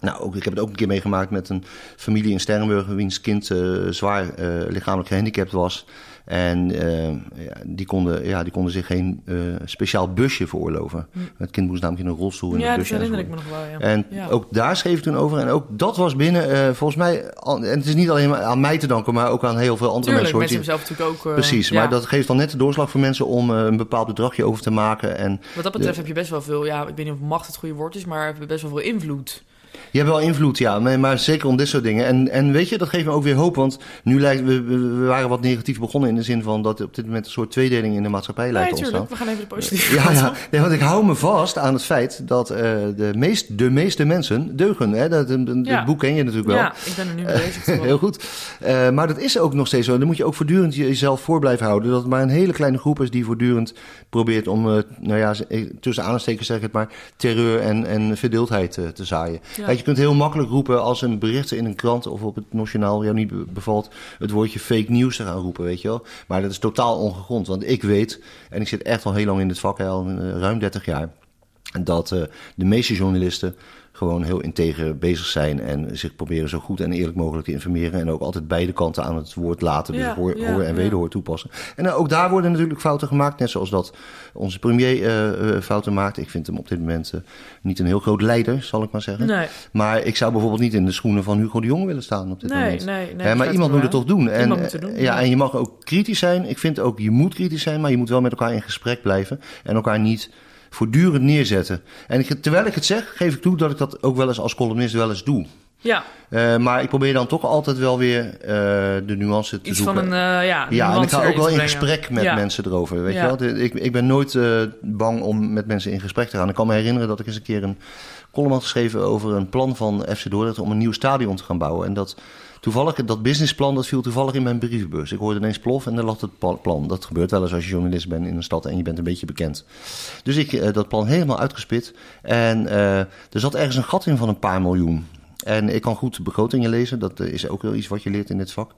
Nou, ook, ik heb het ook een keer meegemaakt met een familie in Sterrenburg... wiens kind zwaar lichamelijk gehandicapt was... En uh, ja, die, konden, ja, die konden zich geen uh, speciaal busje veroorloven. Hm. Het kind moest namelijk in een rolstoel in ja, een busje. Ja, dat herinner ik me nog wel, ja. En ja. ook daar schreef ik toen over. En ook dat was binnen, uh, volgens mij... en het is niet alleen aan mij te danken, maar ook aan heel veel andere Tuurlijk, mensen. mensen zelf natuurlijk ook... Precies, ja. maar dat geeft dan net de doorslag voor mensen... om een bepaald bedragje over te maken. En Wat dat betreft heb je best wel veel... Ja, ik weet niet of macht het goede woord is, maar heb je best wel veel invloed. Je hebt wel invloed, ja, maar, zeker om dit soort dingen. En, en weet je, dat geeft me ook weer hoop, want nu lijkt we, we, waren wat negatief begonnen in de zin van dat op dit moment een soort tweedeling in de maatschappij lijkt te ontstaan. we gaan even de positieve Ja, ja. Nee, want ik hou me vast aan het feit dat uh, de, meest, de meeste mensen deugen. Hè? Dat, ja. Boek ken je natuurlijk wel. Ja, ik ben er nu mee bezig. Heel goed. Uh, maar dat is ook nog steeds zo. Dan moet je ook voortdurend jezelf voor blijven houden. Dat het maar een hele kleine groep is die voortdurend probeert om, uh, nou ja, tussen aanstekens zeg ik het maar, terreur en, en verdeeldheid te zaaien. Ja. Je kunt heel makkelijk roepen als een bericht in een krant of op het nationaal jou niet bevalt, het woordje fake news te gaan roepen, weet je wel. Maar dat is totaal ongegrond, want ik weet, en ik zit echt al heel lang in dit vak, al uh, ruim 30 jaar, dat uh, de meeste journalisten gewoon heel integer bezig zijn en zich proberen zo goed en eerlijk mogelijk te informeren. En ook altijd beide kanten aan het woord laten, dus Ja, hoor, ja, hoor en wederhoor toepassen. En uh, ook daar worden natuurlijk fouten gemaakt, net zoals dat onze premier uh, fouten maakt. Ik vind hem op dit moment uh, niet een heel groot leider, zal ik maar zeggen. Nee, Maar ik zou bijvoorbeeld niet in de schoenen van Hugo de Jonge willen staan op dit nee, moment. nee. nee maar iemand moet het toch doen. En, het doen, eh, ja, en je mag ook kritisch zijn. Ik vind ook, je moet kritisch zijn, maar je moet wel met elkaar in gesprek blijven. En elkaar niet voortdurend neerzetten. En ik, terwijl ik het zeg, geef ik toe dat ik dat ook wel eens als columnist wel eens doe. Ja, Uh, maar ik probeer dan toch altijd wel weer uh, de nuance te iets zoeken. van een, uh, ja, en ik ga ook wel in gesprek met Ja. mensen erover. Weet Ja. je wel? Ik, ik ben nooit bang om met mensen in gesprek te gaan. Ik kan me herinneren dat ik eens een keer een column had geschreven over een plan van FC Dordrecht om een nieuw stadion te gaan bouwen. En dat toevallig, dat businessplan, dat viel toevallig in mijn brievenbus. Ik hoorde ineens plof en daar lag het plan. Dat gebeurt wel eens als je journalist bent in een stad en je bent een beetje bekend. Dus ik uh, dat plan helemaal uitgespit. En uh, er zat ergens een gat in van een paar miljoen. En ik kan goed begrotingen lezen, dat eh, is ook wel iets wat je leert in dit vak.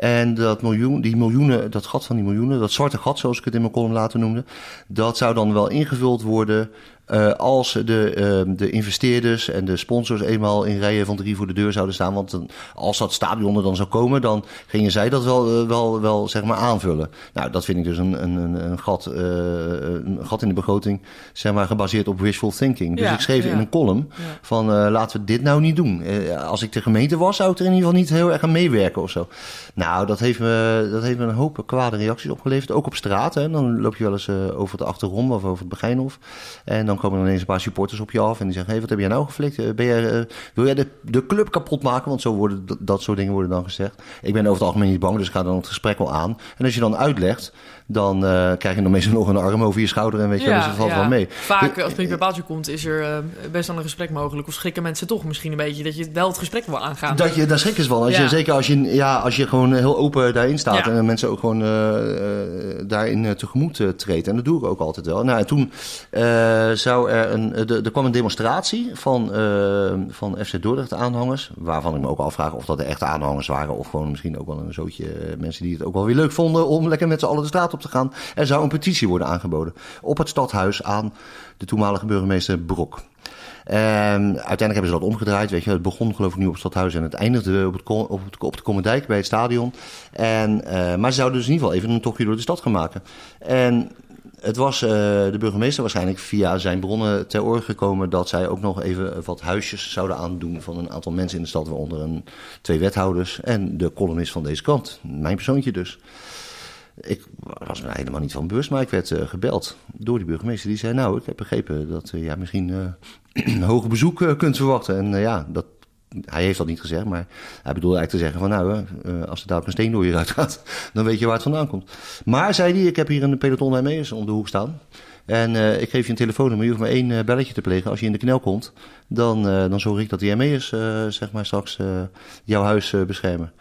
En dat miljoen, die miljoenen, dat gat van die miljoenen, dat zwarte gat zoals ik het in mijn column later noemde, dat zou dan wel ingevuld worden uh, als de, uh, de investeerders en de sponsors eenmaal in rijen van drie voor de deur zouden staan. Want dan, als dat stadion er dan zou komen, dan gingen zij dat wel, uh, wel, wel zeg maar aanvullen. Nou, dat vind ik dus een, een, een, gat, een gat in de begroting, zeg maar gebaseerd op wishful thinking. Dus Ja, ik schreef ja. in een column Ja. van laten we dit nou niet doen. Als ik de gemeente was, zou ik er in ieder geval niet heel erg aan meewerken of zo. Nou, dat heeft me, dat heeft me een hoop kwade reacties opgeleverd. Ook op straat. Hè. Dan loop je wel eens uh, over het achterom of over het Begijnhof. En dan komen er ineens een paar supporters op je af. En die zeggen, hey, wat heb jij nou geflikt? Uh, Ben jij, uh, wil jij de, de club kapot maken? Want zo worden, dat, dat soort dingen worden dan gezegd. Ik ben over het algemeen niet bang, dus ik ga dan het gesprek wel aan. En als je dan uitlegt, dan uh, krijg je dan meestal nog een arm over je schouder. En weet je, wel, dus dat valt wel mee. Vaak als het bij paaltje komt, is er uh, best wel een gesprek mogelijk. Of schrikken mensen toch misschien een beetje dat je wel het gesprek wil aangaan. Dat je, daar schrikken ze van. Als Ja. je, zeker als je, ja, als je gewoon heel open daarin staat en mensen ook gewoon eh, eh, daarin eh, tegemoet eh, treedt. En dat doe ik ook altijd wel. Nou, en toen eh, zou er een, eh, de- er kwam een demonstratie van, eh, van FC Dordrecht aanhangers. Waarvan ik me ook afvraag of dat de echte aanhangers waren. Of gewoon misschien ook wel een zootje eh, mensen die het ook wel weer leuk vonden om lekker met z'n allen de straat op Er zou een petitie worden aangeboden op het stadhuis aan de toenmalige burgemeester Brok. En uiteindelijk hebben ze dat omgedraaid. Weet je, het begon geloof ik nu op het stadhuis en het eindigde op, het, op, het, de Komendijk bij het stadion. En, eh, maar ze zouden dus in ieder geval even een tochtje door de stad gaan maken. En het was eh, de burgemeester waarschijnlijk via zijn bronnen ter oor gekomen dat zij ook nog even wat huisjes zouden aandoen van een aantal mensen in de stad, waaronder een, twee wethouders en de columnist van deze krant. Mijn persoontje dus. Ik was er helemaal niet van bewust, maar ik werd eh, gebeld door die burgemeester. Die zei, nou, ik heb begrepen dat uh, ja, misschien eh, een hoger bezoek eh, kunt verwachten. En eh, ja, dat, hij heeft dat niet gezegd, maar hij bedoelde eigenlijk te zeggen van... nou, eh, als er dadelijk een steen door je uit gaat, dan weet je waar het vandaan komt. Maar, zei hij, ik heb hier een peloton ME'ers om de hoek staan. En eh, ik geef je een telefoonnummer, je hoeft maar één eh, belletje te plegen. Als je in de knel komt, dan, eh, dan zorg ik dat die ME'ers eh, zeg maar straks eh, jouw huis eh, beschermen.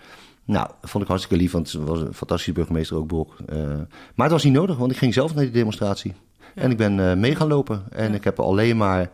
Nou, dat vond ik hartstikke lief, want het was een fantastische burgemeester ook, Brok. Uh, maar het was niet nodig, want ik ging zelf naar die demonstratie. Ja. En ik ben uh, mee gaan lopen. En Ja. ik heb alleen maar eh,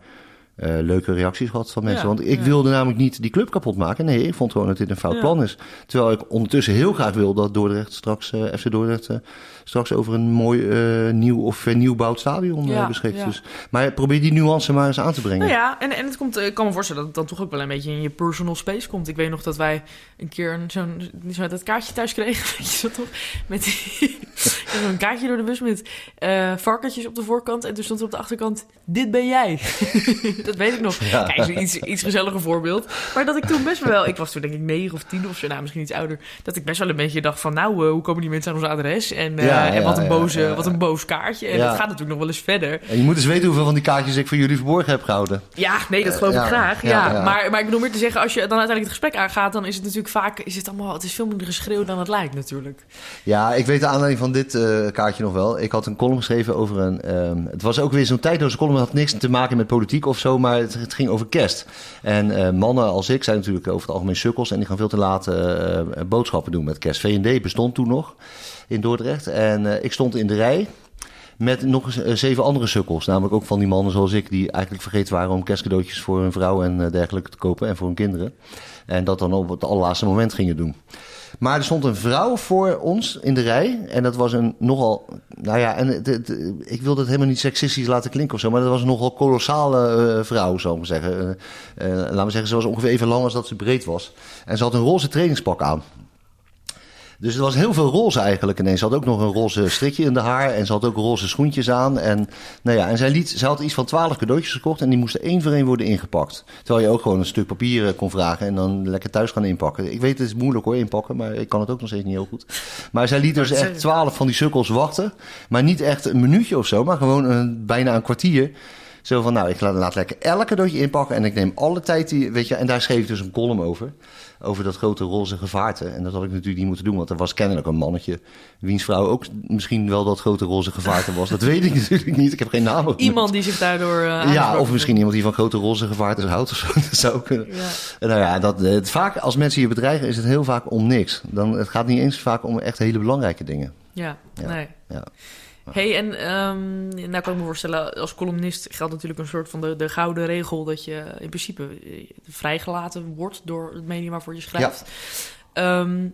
leuke reacties gehad van mensen. Ja, Want ik ja. wilde namelijk niet die club kapot maken. Nee, ik vond gewoon dat dit een fout Ja. plan is. Terwijl ik ondertussen heel graag wil dat Dordrecht straks, eh, FC Dordrecht, eh, straks over een mooi eh, nieuw of vernieuwbouwd stadion eh, beschikt. Dus, maar probeer die nuance maar eens aan te brengen. Nou ja, en, en het komt, ik kan me voorstellen dat het dan toch ook wel een beetje in je personal space komt. Ik weet nog dat wij een keer een- zo'n zo dat kaartje thuis kregen, weet je dat toch? Met die- zo'n kaartje door de bus met eh, varkentjes op de voorkant. En toen stond er op de achterkant, dit ben jij. dat weet ik nog. Ja. Kijk, iets, iets gezelliger voorbeeld. Maar dat ik toen best wel, ik was toen denk ik negen of tien of zo, nou misschien iets ouder. Dat ik best wel een beetje dacht van, nou, eh, hoe komen die mensen aan ons adres? En, eh, Ja, en wat, een boze, wat een boos kaartje. En dat gaat natuurlijk nog wel eens verder. En je moet eens weten hoeveel van die kaartjes ik voor jullie verborgen heb gehouden. Ja, nee, dat geloof ik graag. Ja. Maar, maar ik bedoel meer te zeggen, als je dan uiteindelijk het gesprek aangaat, dan is het natuurlijk vaak, is het allemaal, het is veel minder geschreeuw dan het lijkt natuurlijk. Ja, ik weet de aanleiding van dit eh, kaartje nog wel. Ik had een column geschreven over een... ehm, het was ook weer zo'n tijdloze column. Het had niks te maken met politiek of zo, maar het, ging over kerst. En eh, mannen als ik zijn natuurlijk over het algemeen sukkels... en die gaan veel te laat eh, eh, boodschappen doen met kerst. V&D bestond toen nog in Dordrecht. En ik stond in de rij met nog zeven andere sukkels. Namelijk ook van die mannen zoals ik... die eigenlijk vergeten waren om kerstcadeautjes voor hun vrouw en dergelijke te kopen... en voor hun kinderen. En dat dan op het allerlaatste moment gingen doen. Maar er stond een vrouw voor ons in de rij. En dat was een nogal. Nou ja, en ik wil dat helemaal niet seksistisch laten klinken of zo. Maar dat was een nogal kolossale eh, vrouw, zou ik maar zeggen. Eh, laten we zeggen, ze was ongeveer even lang als dat ze breed was. En ze had een roze trainingspak aan. Dus er was heel veel roze eigenlijk ineens. Ze had ook nog een roze strikje in de haar. En ze had ook roze schoentjes aan. En, nou ja, en zij, liet, zij had iets van twaalf cadeautjes gekocht. En die moesten één voor één worden ingepakt. Terwijl je ook gewoon een stuk papier eh, kon vragen. En dan lekker thuis gaan inpakken. Ik weet het is moeilijk hoor, inpakken. Maar ik kan het ook nog steeds niet heel goed. Maar zij liet dus echt twaalf van die sukkels wachten. Maar niet echt een minuutje of zo. Maar gewoon een, bijna een kwartier. Zo van, nou, ik laat, laat lekker elk cadeautje inpakken. En ik neem alle tijd die, weet je. En daar schreef ik dus een column over. Over dat grote roze gevaarte. En dat had ik natuurlijk niet moeten doen. Want er was kennelijk een mannetje. Wiens vrouw ook misschien wel dat grote roze gevaarte was. Dat weet ik natuurlijk niet. Ik heb geen naam. genoemd. Iemand die zich daardoor. eh, Ja, of misschien iemand die van grote roze gevaartes houdt of zo. Dat zou kunnen. Ja. En Nou ja, dat, het, vaak, als mensen je bedreigen, is het heel vaak om niks. Dan, het gaat niet eens vaak om echt hele belangrijke dingen. Ja, Ja. nee. Ja. Hey, en ehm, nou kan ik me voorstellen, als columnist geldt natuurlijk een soort van de, de gouden regel dat je in principe eh, vrijgelaten wordt door het medium waarvoor je schrijft. Ehm,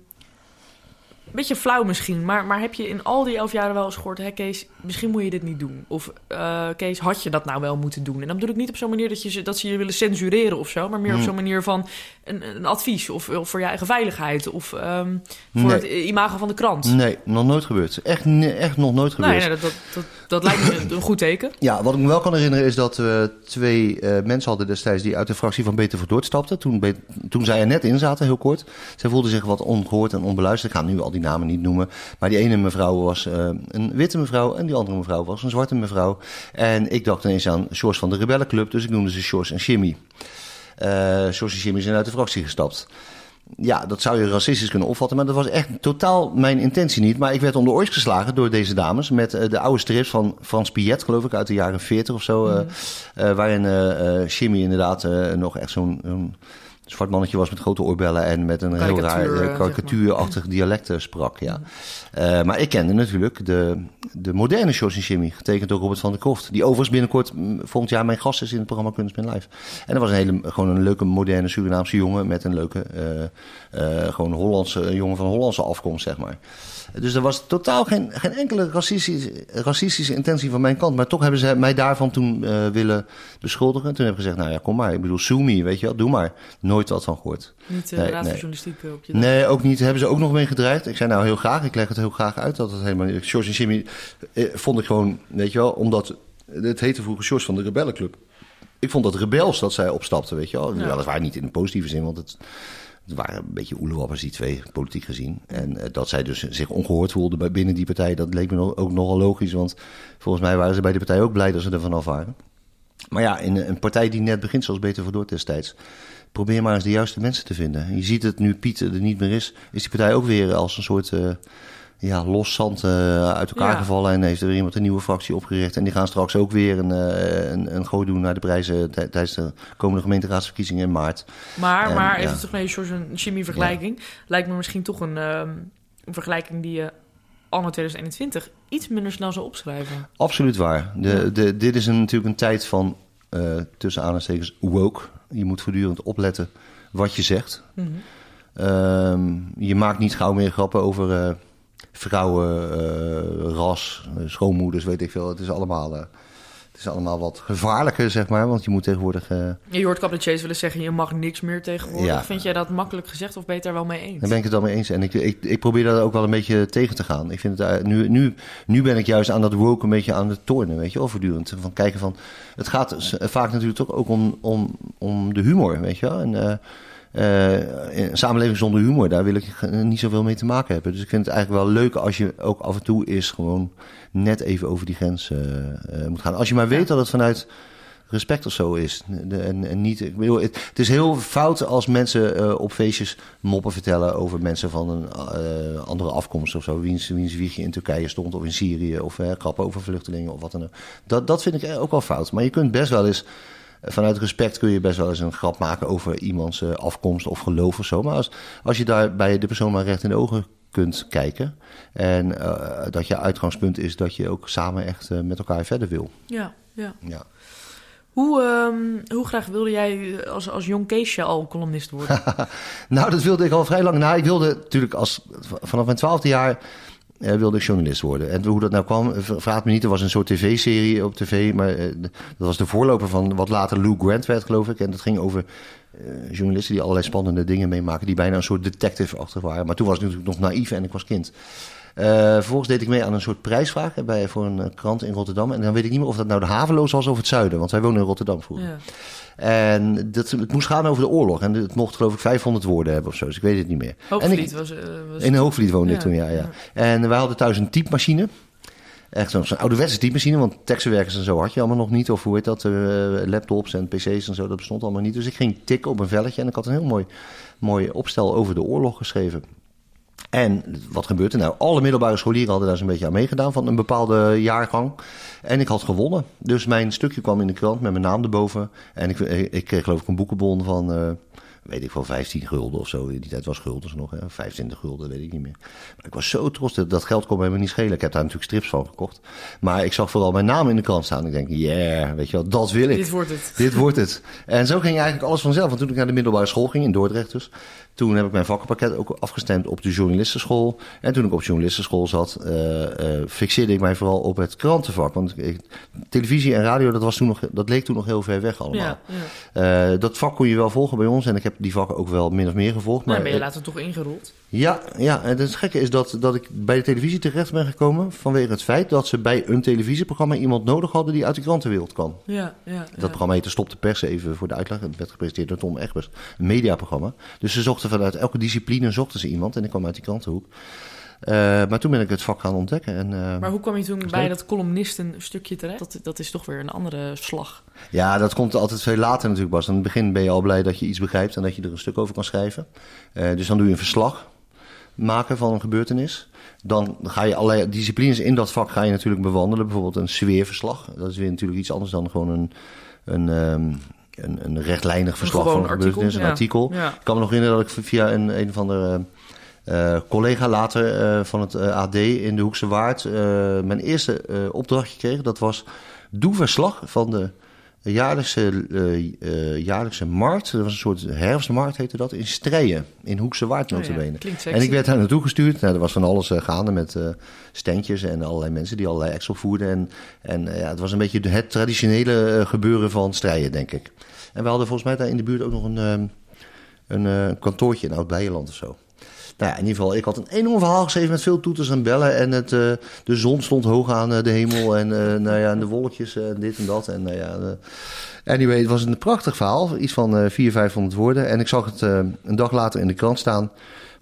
beetje flauw misschien, maar, maar heb je in al die elf jaren wel eens gehoord... Hé Kees, misschien moet je dit niet doen. Of eh, Kees, had je dat nou wel moeten doen? En dan bedoel ik niet op zo'n manier dat, je, ze- dat ze je willen censureren of zo... maar meer op Hmm. zo'n manier van een, een advies of, of voor je eigen veiligheid... of ehm, voor Nee. het imago van de krant. Nee, nog nooit gebeurd. Echt, echt nog nooit gebeurd. Nee, nee, dat, dat, dat, dat lijkt me een- een goed teken. Ja, wat ik me wel kan herinneren is dat we twee eh, mensen hadden destijds die uit de fractie van Beter voor Dort stapten. Toen, toen zij er net in zaten, heel kort. Zij voelden zich wat ongehoord en onbeluisterd. Ik ga nu al die namen niet noemen. Maar die ene mevrouw was eh, een witte mevrouw en die andere mevrouw was een zwarte mevrouw. En ik dacht ineens aan Sjors van de Rebellenclub, dus ik noemde ze Sjors en Jimmy. Eh en Jimmy zijn uit de fractie gestapt. Ja, dat zou je racistisch kunnen opvatten, maar dat was echt totaal mijn intentie niet. Maar ik werd om de oors geslagen door deze dames met eh, de oude strips van Frans Piet, geloof ik, uit de jaren 40 of zo. eh, eh, waarin Jimmy inderdaad nog echt zo'n zo'n zwart mannetje was met grote oorbellen en met een heel raar eh, karikatuurachtig dialect sprak. Ja. Eh, maar ik kende natuurlijk de, de moderne George en Jimmy, getekend door Robert van der Kroft. Die overigens binnenkort mm, volgend jaar mijn gast is in het programma Kunstmin Live. En dat was een hele, gewoon een leuke moderne Surinaamse jongen met een leuke, gewoon Hollandse, een jongen van Hollandse afkomst, zeg maar. Dus er was totaal geen, geen enkele racistische, racistische intentie van mijn kant. Maar toch hebben ze mij daarvan toen eh, willen beschuldigen. Toen heb ik gezegd, nou ja, kom maar. Ik bedoel, sue me, weet je wel, doe maar. Nooit wat van gehoord. Niet de Nee, Raad nee. Journalistiek eh, op je Nee, ook niet. Hebben ze ook nog mee gedreigd. Ik zei nou heel graag. Ik leg het heel graag uit. Dat het helemaal niet. George en Jimmy eh, vond ik gewoon, weet je wel, omdat het heette vroeger George van de Rebellenclub. Ik vond dat rebels dat zij opstapten, weet je wel. Ja. Weliswaar niet in de positieve zin, want het, het waren een beetje oelewappers die twee, politiek gezien. En eh, dat zij dus zich ongehoord voelden binnen die partij, dat leek me ook nogal logisch. Want volgens mij waren ze bij de partij ook blij dat ze er vanaf waren. Maar ja, in een partij die net begint, zoals Beter voor destijds, probeer maar eens de juiste mensen te vinden. En je ziet het nu Piet er niet meer is, is die partij ook weer als een soort eh, ja, los zand eh, uit elkaar Ja. gevallen. En heeft er weer iemand een nieuwe fractie opgericht. En die gaan straks ook weer een, eh, een, een gooi doen naar de prijzen tij- tijdens de komende gemeenteraadsverkiezingen in maart. Maar, En, maar ja. even terug naar je George en Jimmy vergelijking. Lijkt me misschien toch een, ehm, een vergelijking die je anno 2021 iets minder snel zou opschrijven. Absoluut waar. De, de, dit is een, natuurlijk een tijd van uh, tussen aanhalingstekens woke. Je moet voortdurend opletten wat je zegt. Mhm. Ehm, je maakt niet gauw meer grappen over vrouwen, eh, ras, schoonmoeders, weet ik veel. Het is allemaal, eh, het is allemaal wat gevaarlijker, zeg maar. Want je moet tegenwoordig... eh, Je hoort cabaretiers willen zeggen, je mag niks meer tegenwoordig. Ja. Vind jij dat makkelijk gezegd of ben je daar wel mee eens? Daar ben ik het dan mee eens. En ik, ik, ik probeer daar ook wel een beetje tegen te gaan. Ik vind het, eh, nu, nu, nu ben ik juist aan dat woke een beetje aan het tornen, weet je wel, voortdurend. Van kijken van, het gaat vaak natuurlijk toch ook om, om, om de humor, weet je wel. En een samenleving zonder humor, daar wil ik eh, niet zoveel mee te maken hebben. Dus ik vind het eigenlijk wel leuk als je ook af en toe is gewoon net even over die grens eh, eh, moet gaan. Als je maar weet dat het vanuit respect of zo is. En, en niet, ik bedoel, het, het is heel fout als mensen eh, op feestjes moppen vertellen over mensen van een eh, andere afkomst of zo. Wiens, wiens wiegje in Turkije stond of in Syrië of eh, grappen over vluchtelingen of wat dan ook. Dat, dat vind ik ook wel fout. Maar je kunt best wel eens, eh, vanuit respect kun je best wel eens een grap maken over iemands eh, afkomst of geloof of zo. Maar als, als je daar bij de persoon maar recht in de ogen kunt kijken. En eh, dat je uitgangspunt is dat je ook samen echt eh, met elkaar verder wil. Ja, ja. Ja. Hoe, ehm, hoe graag wilde jij als, als jong Keesje al columnist worden? Nou, dat wilde ik al vrij lang. Nou, ik wilde natuurlijk als, vanaf mijn twaalfde jaar wilde ik journalist worden. En hoe dat nou kwam, eh, vraag me niet. Er was een soort tv-serie op tv, maar eh, dat was de voorloper van wat later Lou Grant werd, geloof ik. En dat ging over eh, journalisten die allerlei spannende dingen meemaken, die bijna een soort detective-achtig waren. Maar toen was ik natuurlijk nog naïef en ik was kind. Eh, vervolgens deed ik mee aan een soort prijsvraag bij, voor een krant in Rotterdam. En dan weet ik niet meer of dat nou de Haveloos was of het Zuiden, want wij woonden in Rotterdam vroeger. ja. En dat, het moest gaan over de oorlog. En het mocht geloof ik 500 woorden hebben of zo. Dus ik weet het niet meer. en Hoogvliet ik, was, eh, was... in Hoogvliet woonde ik toen, ja, ja. En wij hadden thuis een typemachine. Echt zo'n ouderwetse typemachine. Want tekstverwerkers en zo had je allemaal nog niet. Of hoe heet dat? eh, laptops en pc's en zo. Dat bestond allemaal niet. Dus ik ging tikken op een velletje. En ik had een heel mooi, mooi opstel over de oorlog geschreven. En wat gebeurt er nou? Alle middelbare scholieren hadden daar zo'n beetje aan meegedaan van een bepaalde jaargang. En ik had gewonnen. Dus mijn stukje kwam in de krant met mijn naam erboven. En ik, ik kreeg geloof ik een boekenbon van, eh, weet ik wel, 15 gulden of zo. In die tijd was guldens nog, hè? 25 gulden, weet ik niet meer. Maar ik was zo trots. Dat, dat geld kon me helemaal niet schelen. Ik heb daar natuurlijk strips van gekocht. Maar ik zag vooral mijn naam in de krant staan. Ik denk, yeah, weet je wel, dat wil ik. Dit wordt het. Dit wordt het. En zo ging eigenlijk alles vanzelf. Want toen ik naar de middelbare school ging, in Dordrecht dus... toen heb ik mijn vakkenpakket ook afgestemd op de journalistenschool. En toen ik op journalistenschool zat... eh, eh, fixeerde ik mij vooral op het krantenvak. Want ik, televisie en radio, dat, was toen nog, dat leek toen nog heel ver weg allemaal. Ja, ja. Eh, dat vak kon je wel volgen bij ons. En ik heb die vakken ook wel min of meer gevolgd. Maar Maar, ben je later toch ingerold? ja, ja, en het gekke is dat, dat ik bij de televisie terecht ben gekomen... vanwege het feit dat ze bij een televisieprogramma iemand nodig hadden... die uit de krantenwereld kwam. Ja, ja. Dat programma heette Stop de Pers, even voor de uitleg. Het werd gepresenteerd door Tom Egbers, een mediaprogramma. Dus ze zochten vanuit elke discipline zochten ze iemand en ik kwam uit die krantenhoek. Eh, maar toen ben ik het vak gaan ontdekken. En, eh, Maar hoe kwam je toen bij dat columnisten stukje terecht? Dat, dat is toch weer een andere slag. Ja, dat komt altijd veel later natuurlijk, Bas. In het begin ben je al blij dat je iets begrijpt en dat je er een stuk over kan schrijven. Eh, dus dan doe je een verslag maken van een gebeurtenis. Dan ga je allerlei disciplines in dat vak ga je natuurlijk bewandelen. Bijvoorbeeld een sfeerverslag. Dat is weer natuurlijk iets anders dan gewoon een, een, ehm, een, een rechtlijnig verslag van een artikel, een artikel. Ja. Ik kan me nog herinneren dat ik via een, een van de eh, collega later eh, van het eh, AD in de Hoekse Waard mijn eerste opdrachtje kreeg. Dat was doe verslag van de jaarlijkse, jaarlijkse markt. Dat was een soort herfstmarkt heette dat, in Strijen, in Hoekse Waard Oh ja. En ik werd daar naartoe gestuurd. Nou, er was van alles gaande met standjes en allerlei mensen die allerlei acts opvoerden. En, en ja, het was een beetje het traditionele gebeuren van strijden, denk ik. En we hadden volgens mij daar in de buurt ook nog een, ehm, een eh, kantoortje in Oud-Beijerland of zo. Nou ja, in ieder geval, ik had een enorm verhaal geschreven met veel toeters en bellen. En het, eh, de zon stond hoog aan eh, de hemel. En, eh, nou ja, en de wolkjes en dit en dat. En nou ja, anyway, het was een prachtig verhaal. Iets van eh 400, 500 woorden. En ik zag het een dag later in de krant staan.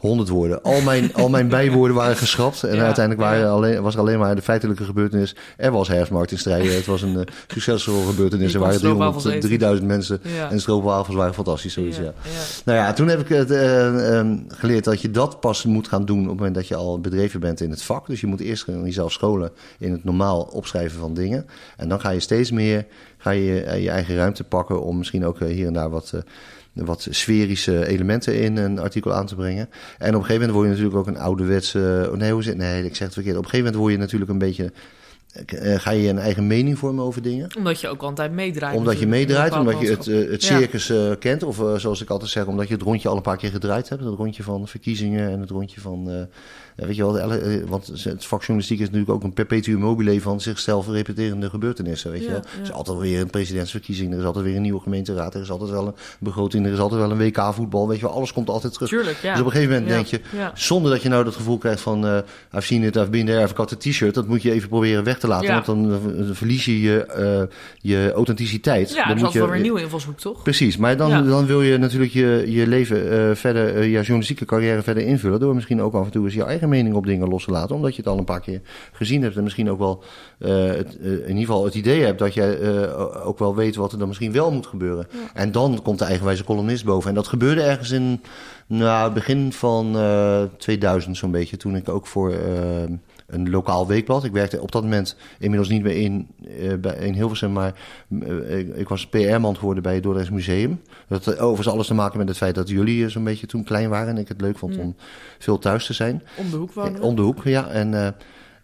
100 woorden. Al mijn, al mijn bijwoorden waren geschrapt. En Ja, uiteindelijk waren ja. alleen, was er alleen maar de feitelijke gebeurtenis. Er was herfstmarkt in strijden. Het was een eh, succesvolle gebeurtenis. Er waren 300, stroopwafels eten. 3000 mensen. Ja. En de stroopwafels waren fantastisch. Zoiets, ja. Nou ja, toen heb ik het eh, ehm, geleerd dat je dat pas moet gaan doen op het moment dat je al bedreven bent in het vak. Dus je moet eerst jezelf scholen in het normaal opschrijven van dingen. En dan ga je steeds meer ga je, eh, je eigen ruimte pakken om misschien ook hier en daar wat, wat sferische elementen in een artikel aan te brengen. En op een gegeven moment word je natuurlijk ook een ouderwetse... oh nee, hoe zit, nee, ik zeg het verkeerd. Op een gegeven moment word je natuurlijk een beetje eh, ga je een eigen mening vormen over dingen. Omdat je ook altijd meedraait. Omdat je meedraait, omdat je het, eh, het circus eh, kent. Of zoals ik altijd zeg, omdat je het rondje al een paar keer gedraaid hebt. Het rondje van verkiezingen en het rondje van... weet je wel, eh, want het vak journalistiek is natuurlijk ook een perpetuum mobile van zichzelf repeterende gebeurtenissen. Weet je wel. Er is altijd weer een presidentsverkiezing, er is altijd weer een nieuwe gemeenteraad, er is altijd wel een begroting, er is altijd wel een WK voetbal. Weet je wel, alles komt altijd terug. Tuurlijk, ja. Dus op een gegeven moment denk je, zonder dat je nou dat gevoel krijgt van... eh I've seen it, I've been there, I've got a t-shirt. Dat moet je even proberen weg te laten, want dan eh, verlies je je, je authenticiteit. Ja, dan dat moet je, wel weer een nieuwe invalshoek, toch? Precies, maar dan, dan wil je natuurlijk je, je leven verder, je journalistieke carrière verder invullen. Door misschien ook af en toe eens je eigen mening op dingen los te laten. Omdat je het al een paar keer gezien hebt. En misschien ook wel eh, het, eh, in ieder geval het idee hebt dat jij eh, ook wel weet wat er dan misschien wel moet gebeuren. En dan komt de eigenwijze columnist boven. En dat gebeurde ergens in nou, het begin van eh 2000 zo'n beetje. Toen ik ook voor. Een lokaal weekblad. Ik werkte op dat moment inmiddels niet meer in, eh, bij, in Hilversum, maar eh, ik, ik was PR-man geworden bij het Dordrechts Museum. Dat had overigens alles te maken met het feit dat jullie eh, zo'n beetje toen klein waren en ik het leuk vond Mm. om veel thuis te zijn. Om de hoek wonen. Om de hoek, ja. En,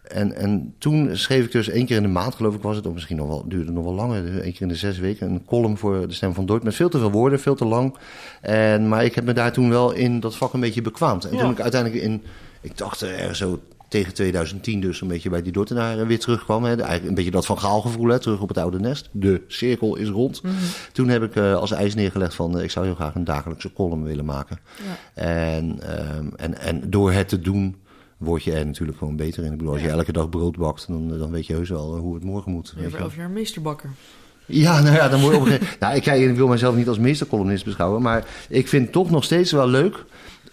en, en toen schreef ik dus één keer in de maand, geloof ik was het, of misschien nog wel, duurde het nog wel langer, dus één keer in de zes weken, een column voor de Stem van Dordt met veel te veel woorden, veel te lang. En, maar ik heb me daar toen wel in dat vak een beetje bekwaamd. En Ja. toen ik uiteindelijk in, ik dacht er zo tegen 2010 dus een beetje bij die Dordtenaren weer terugkwam. Hè. Eigenlijk een beetje dat van Gaal gevoel, hè, terug op het oude nest. De cirkel is rond. Mhm. Toen heb ik eh, als eis neergelegd van, eh, ik zou heel graag een dagelijkse column willen maken. Ja. En, ehm, en, en door het te doen word je er natuurlijk gewoon beter in. Ik bedoel, als je elke dag brood bakt, dan, dan weet je heus wel eh, hoe het morgen moet. je Over wel. elf jaar meesterbakker. Ja, nou ja, dan word je op een gegeven Nou, ik, ik wil mezelf niet als meestercolumnist beschouwen, maar ik vind het toch nog steeds wel leuk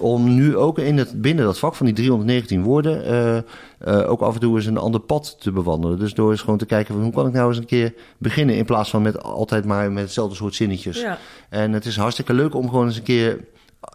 om nu ook in het, binnen dat vak van die 319 woorden eh, eh, ook af en toe eens een ander pad te bewandelen. Dus door eens gewoon te kijken van hoe kan ik nou eens een keer beginnen in plaats van met altijd maar met hetzelfde soort zinnetjes. Ja. En het is hartstikke leuk om gewoon eens een keer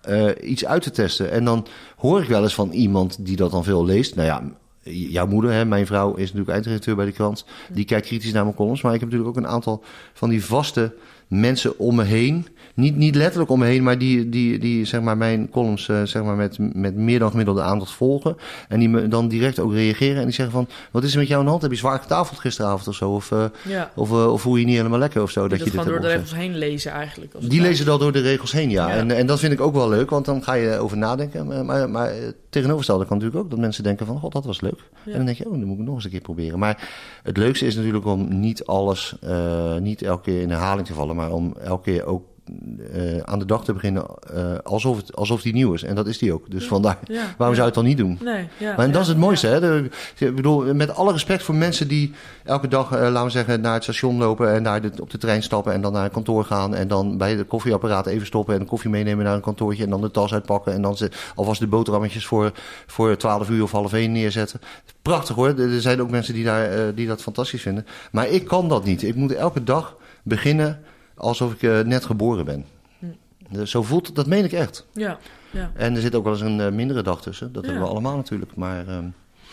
eh, iets uit te testen. En dan hoor ik wel eens van iemand die dat dan veel leest. Nou ja, jouw moeder, hè, mijn vrouw, is natuurlijk eindredacteur bij de krant. Die kijkt kritisch naar mijn columns. Maar ik heb natuurlijk ook een aantal van die vaste mensen om me heen. Niet, niet letterlijk om me heen, maar die, die, die zeg maar, mijn columns eh, zeg maar, met, met meer dan gemiddelde aandacht volgen. En die me dan direct ook reageren. En die zeggen van, wat is er met jou aan de hand? Heb je zwaar getafeld gisteravond of zo? Of, ja. of, eh, of voel je je niet helemaal lekker of zo? Die Dat dat je dit gewoon door de regels heen lezen eigenlijk. Die lezen dat door de regels heen, ja. Ja. En, en dat vind ik ook wel leuk, want dan ga je over nadenken. Maar, maar, tegenovergestelde kan natuurlijk ook dat mensen denken van... God, dat was leuk. Ja. En dan denk je, oh, dan moet ik nog eens een keer proberen. Maar het leukste is natuurlijk om niet alles, niet elke keer in herhaling te vallen... maar om elke keer ook eh, aan de dag te beginnen eh, alsof, het, alsof die nieuw is. En dat is die ook. Dus vandaar, Ja. waarom Ja. zou je het dan niet doen? Nee, ja. Maar en dat is het mooiste, hè? De- ik bedoel, met alle respect voor mensen die elke dag, eh, laten we zeggen, naar het station lopen en daar de- op de trein stappen en dan naar een kantoor gaan en dan bij de koffieapparaat even stoppen en een koffie meenemen naar een kantoortje en dan de tas uitpakken en dan ze, alvast de boterhammetjes voor, voor 12 uur of half 1 neerzetten. Prachtig hoor, er zijn ook mensen die, daar, die dat fantastisch vinden. Maar ik kan dat niet. Ik moet elke dag beginnen alsof ik eh, net geboren ben. Hm. Dus Zo voelt het, dat meen ik echt. Ja, ja. En er zit ook wel eens een eh, mindere dag tussen. Dat Ja. hebben we allemaal natuurlijk. Maar ehm,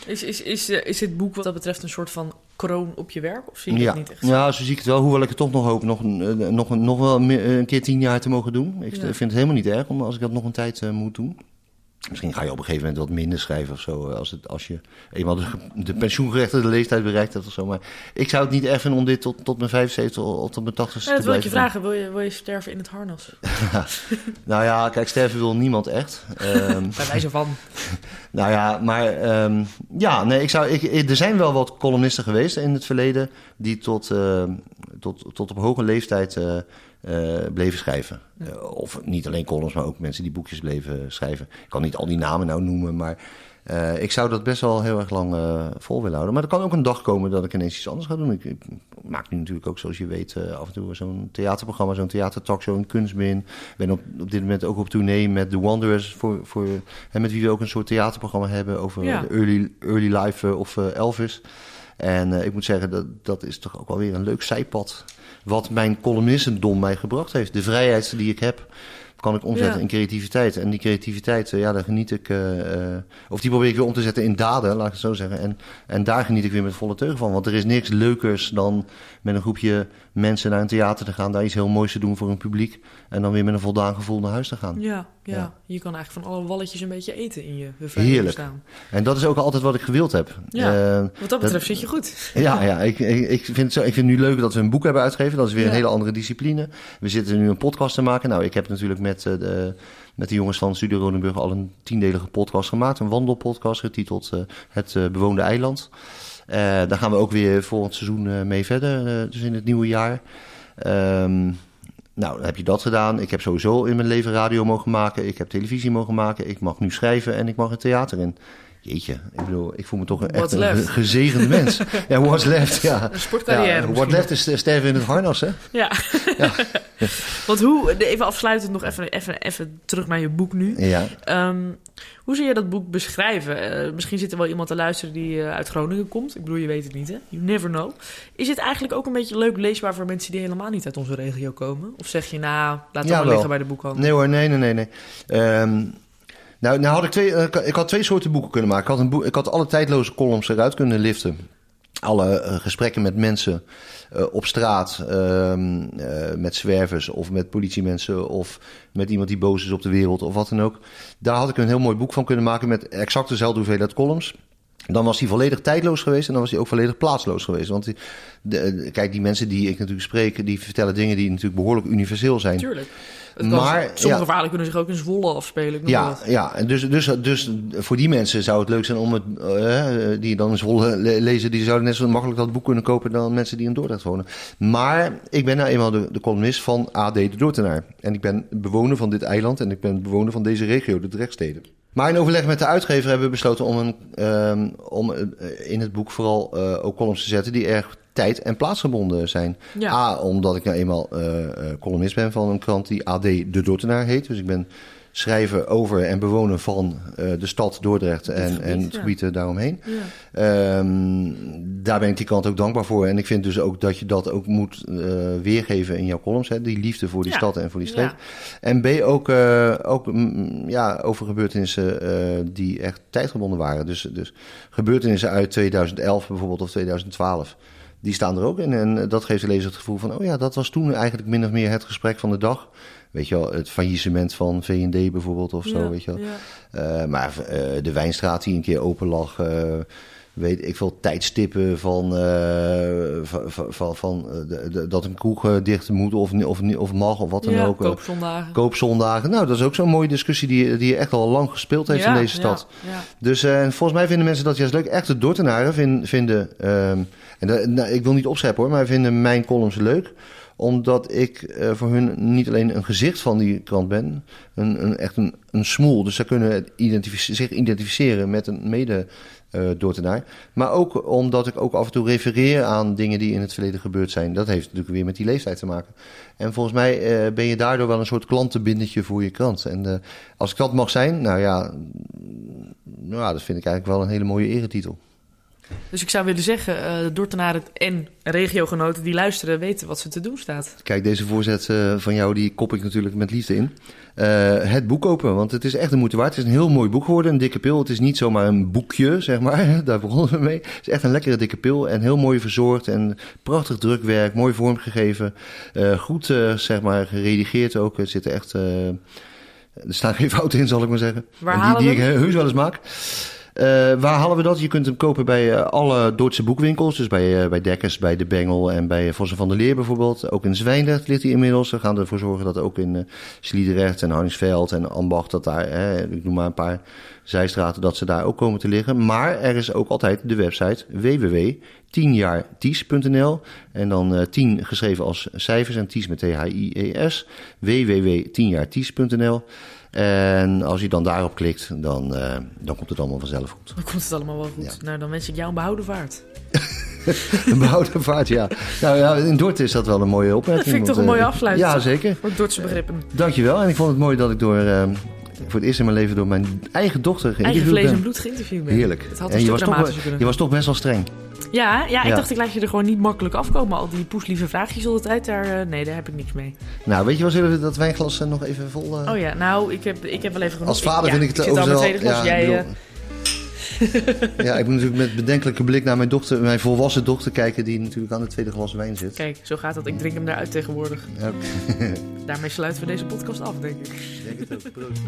Is, is, is, eh, is dit boek wat dat betreft een soort van kroon op je werk? Of zie je ja. het niet echt? ja, zo zie ik het wel. Hoewel ik het toch nog hoop nog, een, eh, nog, nog wel een keer tien jaar te mogen doen. Ik Ja. vind het helemaal niet erg om, als ik dat nog een tijd eh, moet doen. Misschien ga je op een gegeven moment wat minder schrijven of zo. eh, Als, het, als je eenmaal de, de pensioengerechtigde leeftijd bereikt hebt of zo. Maar ik zou het niet erg vinden om dit tot, tot mijn 75 of tot mijn 80 Ja, te dat wil ik blijven je vragen. Wil je, wil je sterven in het harnas? Nou ja, kijk, sterven wil niemand echt. Ehm, Bij wijze van. Nou ja, maar ehm, ja, nee, ik zou, ik, ik- er zijn wel wat columnisten geweest in het verleden die tot, ehm, tot, tot op hoge leeftijd eh, eh, bleven schrijven. Eh, of niet alleen columns, maar ook mensen die boekjes bleven schrijven. Ik kan niet al die namen nou noemen, maar eh, ik zou dat best wel heel erg lang vol willen houden. Maar er kan ook een dag komen dat ik ineens iets anders ga doen. Ik, ik maak nu natuurlijk ook, zoals je weet, af en toe zo'n theaterprogramma, zo'n theatertalkshow, een kunstmin. Ik ben op, op dit moment ook op tournee met The Wanderers, voor, voor, en met wie we ook een soort theaterprogramma hebben over Ja. de early, early life of Elvis. En ik moet zeggen, dat, dat is toch ook wel weer een leuk zijpad. Wat mijn columnistendom mij gebracht heeft. De vrijheid die ik heb kan ik omzetten Ja. in creativiteit. En die creativiteit, eh, ja, daar geniet ik, eh, eh, of die probeer ik weer om te zetten in daden, laat ik het zo zeggen. En, en daar geniet ik weer met volle teugen van. Want er is niks leukers dan met een groepje mensen naar een theater te gaan, daar iets heel moois te doen voor een publiek. En dan weer met een voldaan gevoel naar huis te gaan. Ja, ja, Ja. je kan eigenlijk van alle walletjes een beetje eten in je Heerlijk. staan. En dat is ook altijd wat ik gewild heb. Ja. Eh, Wat dat betreft zit je goed. Ja, ja ik, ik, ik, vind zo, ik vind het nu leuk dat we een boek hebben uitgegeven. Dat is weer Ja. een hele andere discipline. We zitten nu een podcast te maken. Nou, ik heb natuurlijk met, eh, de, met de jongens van Studio Rodenburg al een tiendelige podcast gemaakt. Een wandelpodcast getiteld eh, Het Bewoonde Eiland. Eh, daar gaan we ook weer volgend seizoen eh, mee verder, eh, dus in het nieuwe jaar. Ehm, nou, dan heb je dat gedaan. Ik heb sowieso in mijn leven radio mogen maken. Ik heb televisie mogen maken. Ik mag nu schrijven en ik mag het theater in. Jeetje, ik bedoel, ik voel me toch een, echt een left? ge- gezegende mens. Ja, what's left, ja. Een sportcarrière Ja, misschien left is sterven in het harnas, hè? Ja. Want hoe, even afsluitend nog even, even, even terug naar je boek nu. Ja. Ehm, hoe zou je dat boek beschrijven? Eh, misschien zit er wel iemand te luisteren die eh, uit Groningen komt. Ik bedoel, je weet het niet, hè? You never know. Is het eigenlijk ook een beetje leuk leesbaar voor mensen die helemaal niet uit onze regio komen? Of zeg je, nou, laat het Ja, maar wel. liggen bij de boekhandel? Nee hoor, nee, nee, nee. nee. Ehm, nou, nou had ik, twee, eh, ik had twee soorten boeken kunnen maken. Ik had, een boek, ik had alle tijdloze columns eruit kunnen liften. Alle eh, gesprekken met mensen eh, op straat, ehm, eh, met zwervers of met politiemensen of met iemand die boos is op de wereld of wat dan ook. Daar had ik een heel mooi boek van kunnen maken met exact dezelfde hoeveelheid columns. Dan was hij volledig tijdloos geweest en dan was hij ook volledig plaatsloos geweest. Want die, de, kijk, die mensen die ik natuurlijk spreek, die vertellen dingen die natuurlijk behoorlijk universeel zijn. Tuurlijk. Het kan- Maar, sommige ja. verhalen kunnen zich ook in Zwolle afspelen. ik noem maar Ja, wat. ja. En dus, dus, dus voor die mensen zou het leuk zijn om het, eh, die dan eens Zwolle le- lezen, die zouden net zo makkelijk dat boek kunnen kopen dan mensen die in Dordrecht wonen. Maar ik ben nou eenmaal de, de columnist van AD de Dordtenaar. En ik ben bewoner van dit eiland en ik ben bewoner van deze regio, de Drechtsteden. Maar in overleg met de uitgever hebben we besloten om, een, ehm, om eh, in het boek vooral eh, ook columns te zetten die erg tijd- en plaatsgebonden zijn. Ja. A, omdat ik nou eenmaal eh, columnist ben van een krant die AD de Dordtenaar heet. Dus ik ben schrijver over en bewoner van eh, de stad Dordrecht en, gebied, en het gebied daaromheen. Ja. Ehm, daar ben ik die krant ook dankbaar voor. En ik vind dus ook dat je dat ook moet eh, weergeven in jouw columns. Hè? Die liefde voor die Ja. stad en voor die streek. En B, ook, eh, ook mm, ja, over gebeurtenissen die echt tijdgebonden waren. Dus, dus gebeurtenissen uit 2011 bijvoorbeeld of 2012. Die staan er ook in. En dat geeft de lezer het gevoel van... oh ja, dat was toen eigenlijk min of meer het gesprek van de dag. Weet je wel, het faillissement van V&D bijvoorbeeld of zo, Ja, weet je wel. ja. Eh, maar eh, de wijnstraat die een keer open lag. eh, weet ik veel, tijdstippen van, van, van, van, de- de- dat een kroeg dicht moet of, of, of mag of wat dan Ja, ook. koopzondagen. koopzondagen. Nou, dat is ook zo'n mooie discussie die, die echt al lang gespeeld heeft in deze stad. Dus volgens mij vinden mensen dat juist leuk. Echte Dordtenaren vin- vinden, ehm, en dat- nou, ik wil niet opscheppen hoor, maar vinden mijn columns leuk omdat ik eh, voor hun niet alleen een gezicht van die krant ben, een, een, echt een, een smoel. Dus ze kunnen zich identificeren met een mede Dordtenaar. Maar ook omdat ik ook af en toe refereer aan dingen die in het verleden gebeurd zijn. Dat heeft natuurlijk weer met die leeftijd te maken. En volgens mij eh, ben je daardoor wel een soort klantenbindetje voor je krant. En als ik dat mag zijn, nou ja, nou, ja, dat vind ik eigenlijk wel een hele mooie eretitel. Dus ik zou willen zeggen, Dordtenaren en regiogenoten die luisteren weten wat ze te doen staat. Kijk, deze voorzet eh, van jou, die kop ik natuurlijk met liefde in. Eh, het boek kopen, want het is echt de moeite waard. Het is een heel mooi boek geworden, een dikke pil. Het is niet zomaar een boekje, zeg maar. Daar begonnen we mee. Het is echt een lekkere dikke pil en heel mooi verzorgd en prachtig drukwerk, mooi vormgegeven. Goed, zeg maar, geredigeerd ook. Er zitten echt... er staan geen fouten in, zal ik maar zeggen. Waar En halen die, we die ik heus wel eens maak. Eh, waar halen we dat? Je kunt hem kopen bij eh, alle Duitse boekwinkels. Dus bij, eh, bij Dekkers, bij De Bengel en bij Vossen van der Leer bijvoorbeeld. Ook in Zwijndrecht ligt hij inmiddels. We gaan ervoor zorgen dat ook in Sliedrecht en Harningsveld en Ambacht... dat daar, eh, ik noem maar een paar zijstraten, dat ze daar ook komen te liggen. Maar er is ook altijd de website www.tienjaarties.nl en dan eh 10 geschreven als cijfers en ties met T-H-I-E-S. www.tienjaarties.nl en als je dan daarop klikt, dan, eh, dan komt het allemaal vanzelf goed. Dan komt het allemaal wel goed. Ja. Nou, dan wens ik jou een behouden vaart. Een behouden vaart, ja. Nou ja, in Dordt is dat wel een mooie opmerking. Dat vind ik want, toch een eh, mooie afsluiting. Ja, zeker. Voor Dordtse begrippen. Dankjewel. En ik vond het mooi dat ik door, eh, voor het eerst in mijn leven door mijn eigen dochter Eigen geïnterviewd vlees en bloed geïnterviewd ben. Heerlijk. Het had En je was, toch, je was toch best wel streng. Ja, ja, ik Ja. dacht ik laat je er gewoon niet makkelijk afkomen. Al die poeslieve vraagjes al de tijd, daar, eh, nee, daar heb ik niks mee. Nou, weet je wel, zullen we dat wijnglas eh, nog even vol... eh, Oh ja, nou, ik heb, ik heb wel even genoeg. Als vader vind ik het tweede wel- glas. ja, Jij, ja, ik moet natuurlijk met bedenkelijke blik naar mijn dochter, mijn volwassen dochter kijken, die natuurlijk aan het tweede glas wijn zit. Kijk, zo gaat dat. Ik drink hem eruit tegenwoordig. Ja, Daarmee sluiten we deze podcast af, denk ik. ik denk het ook. Proost.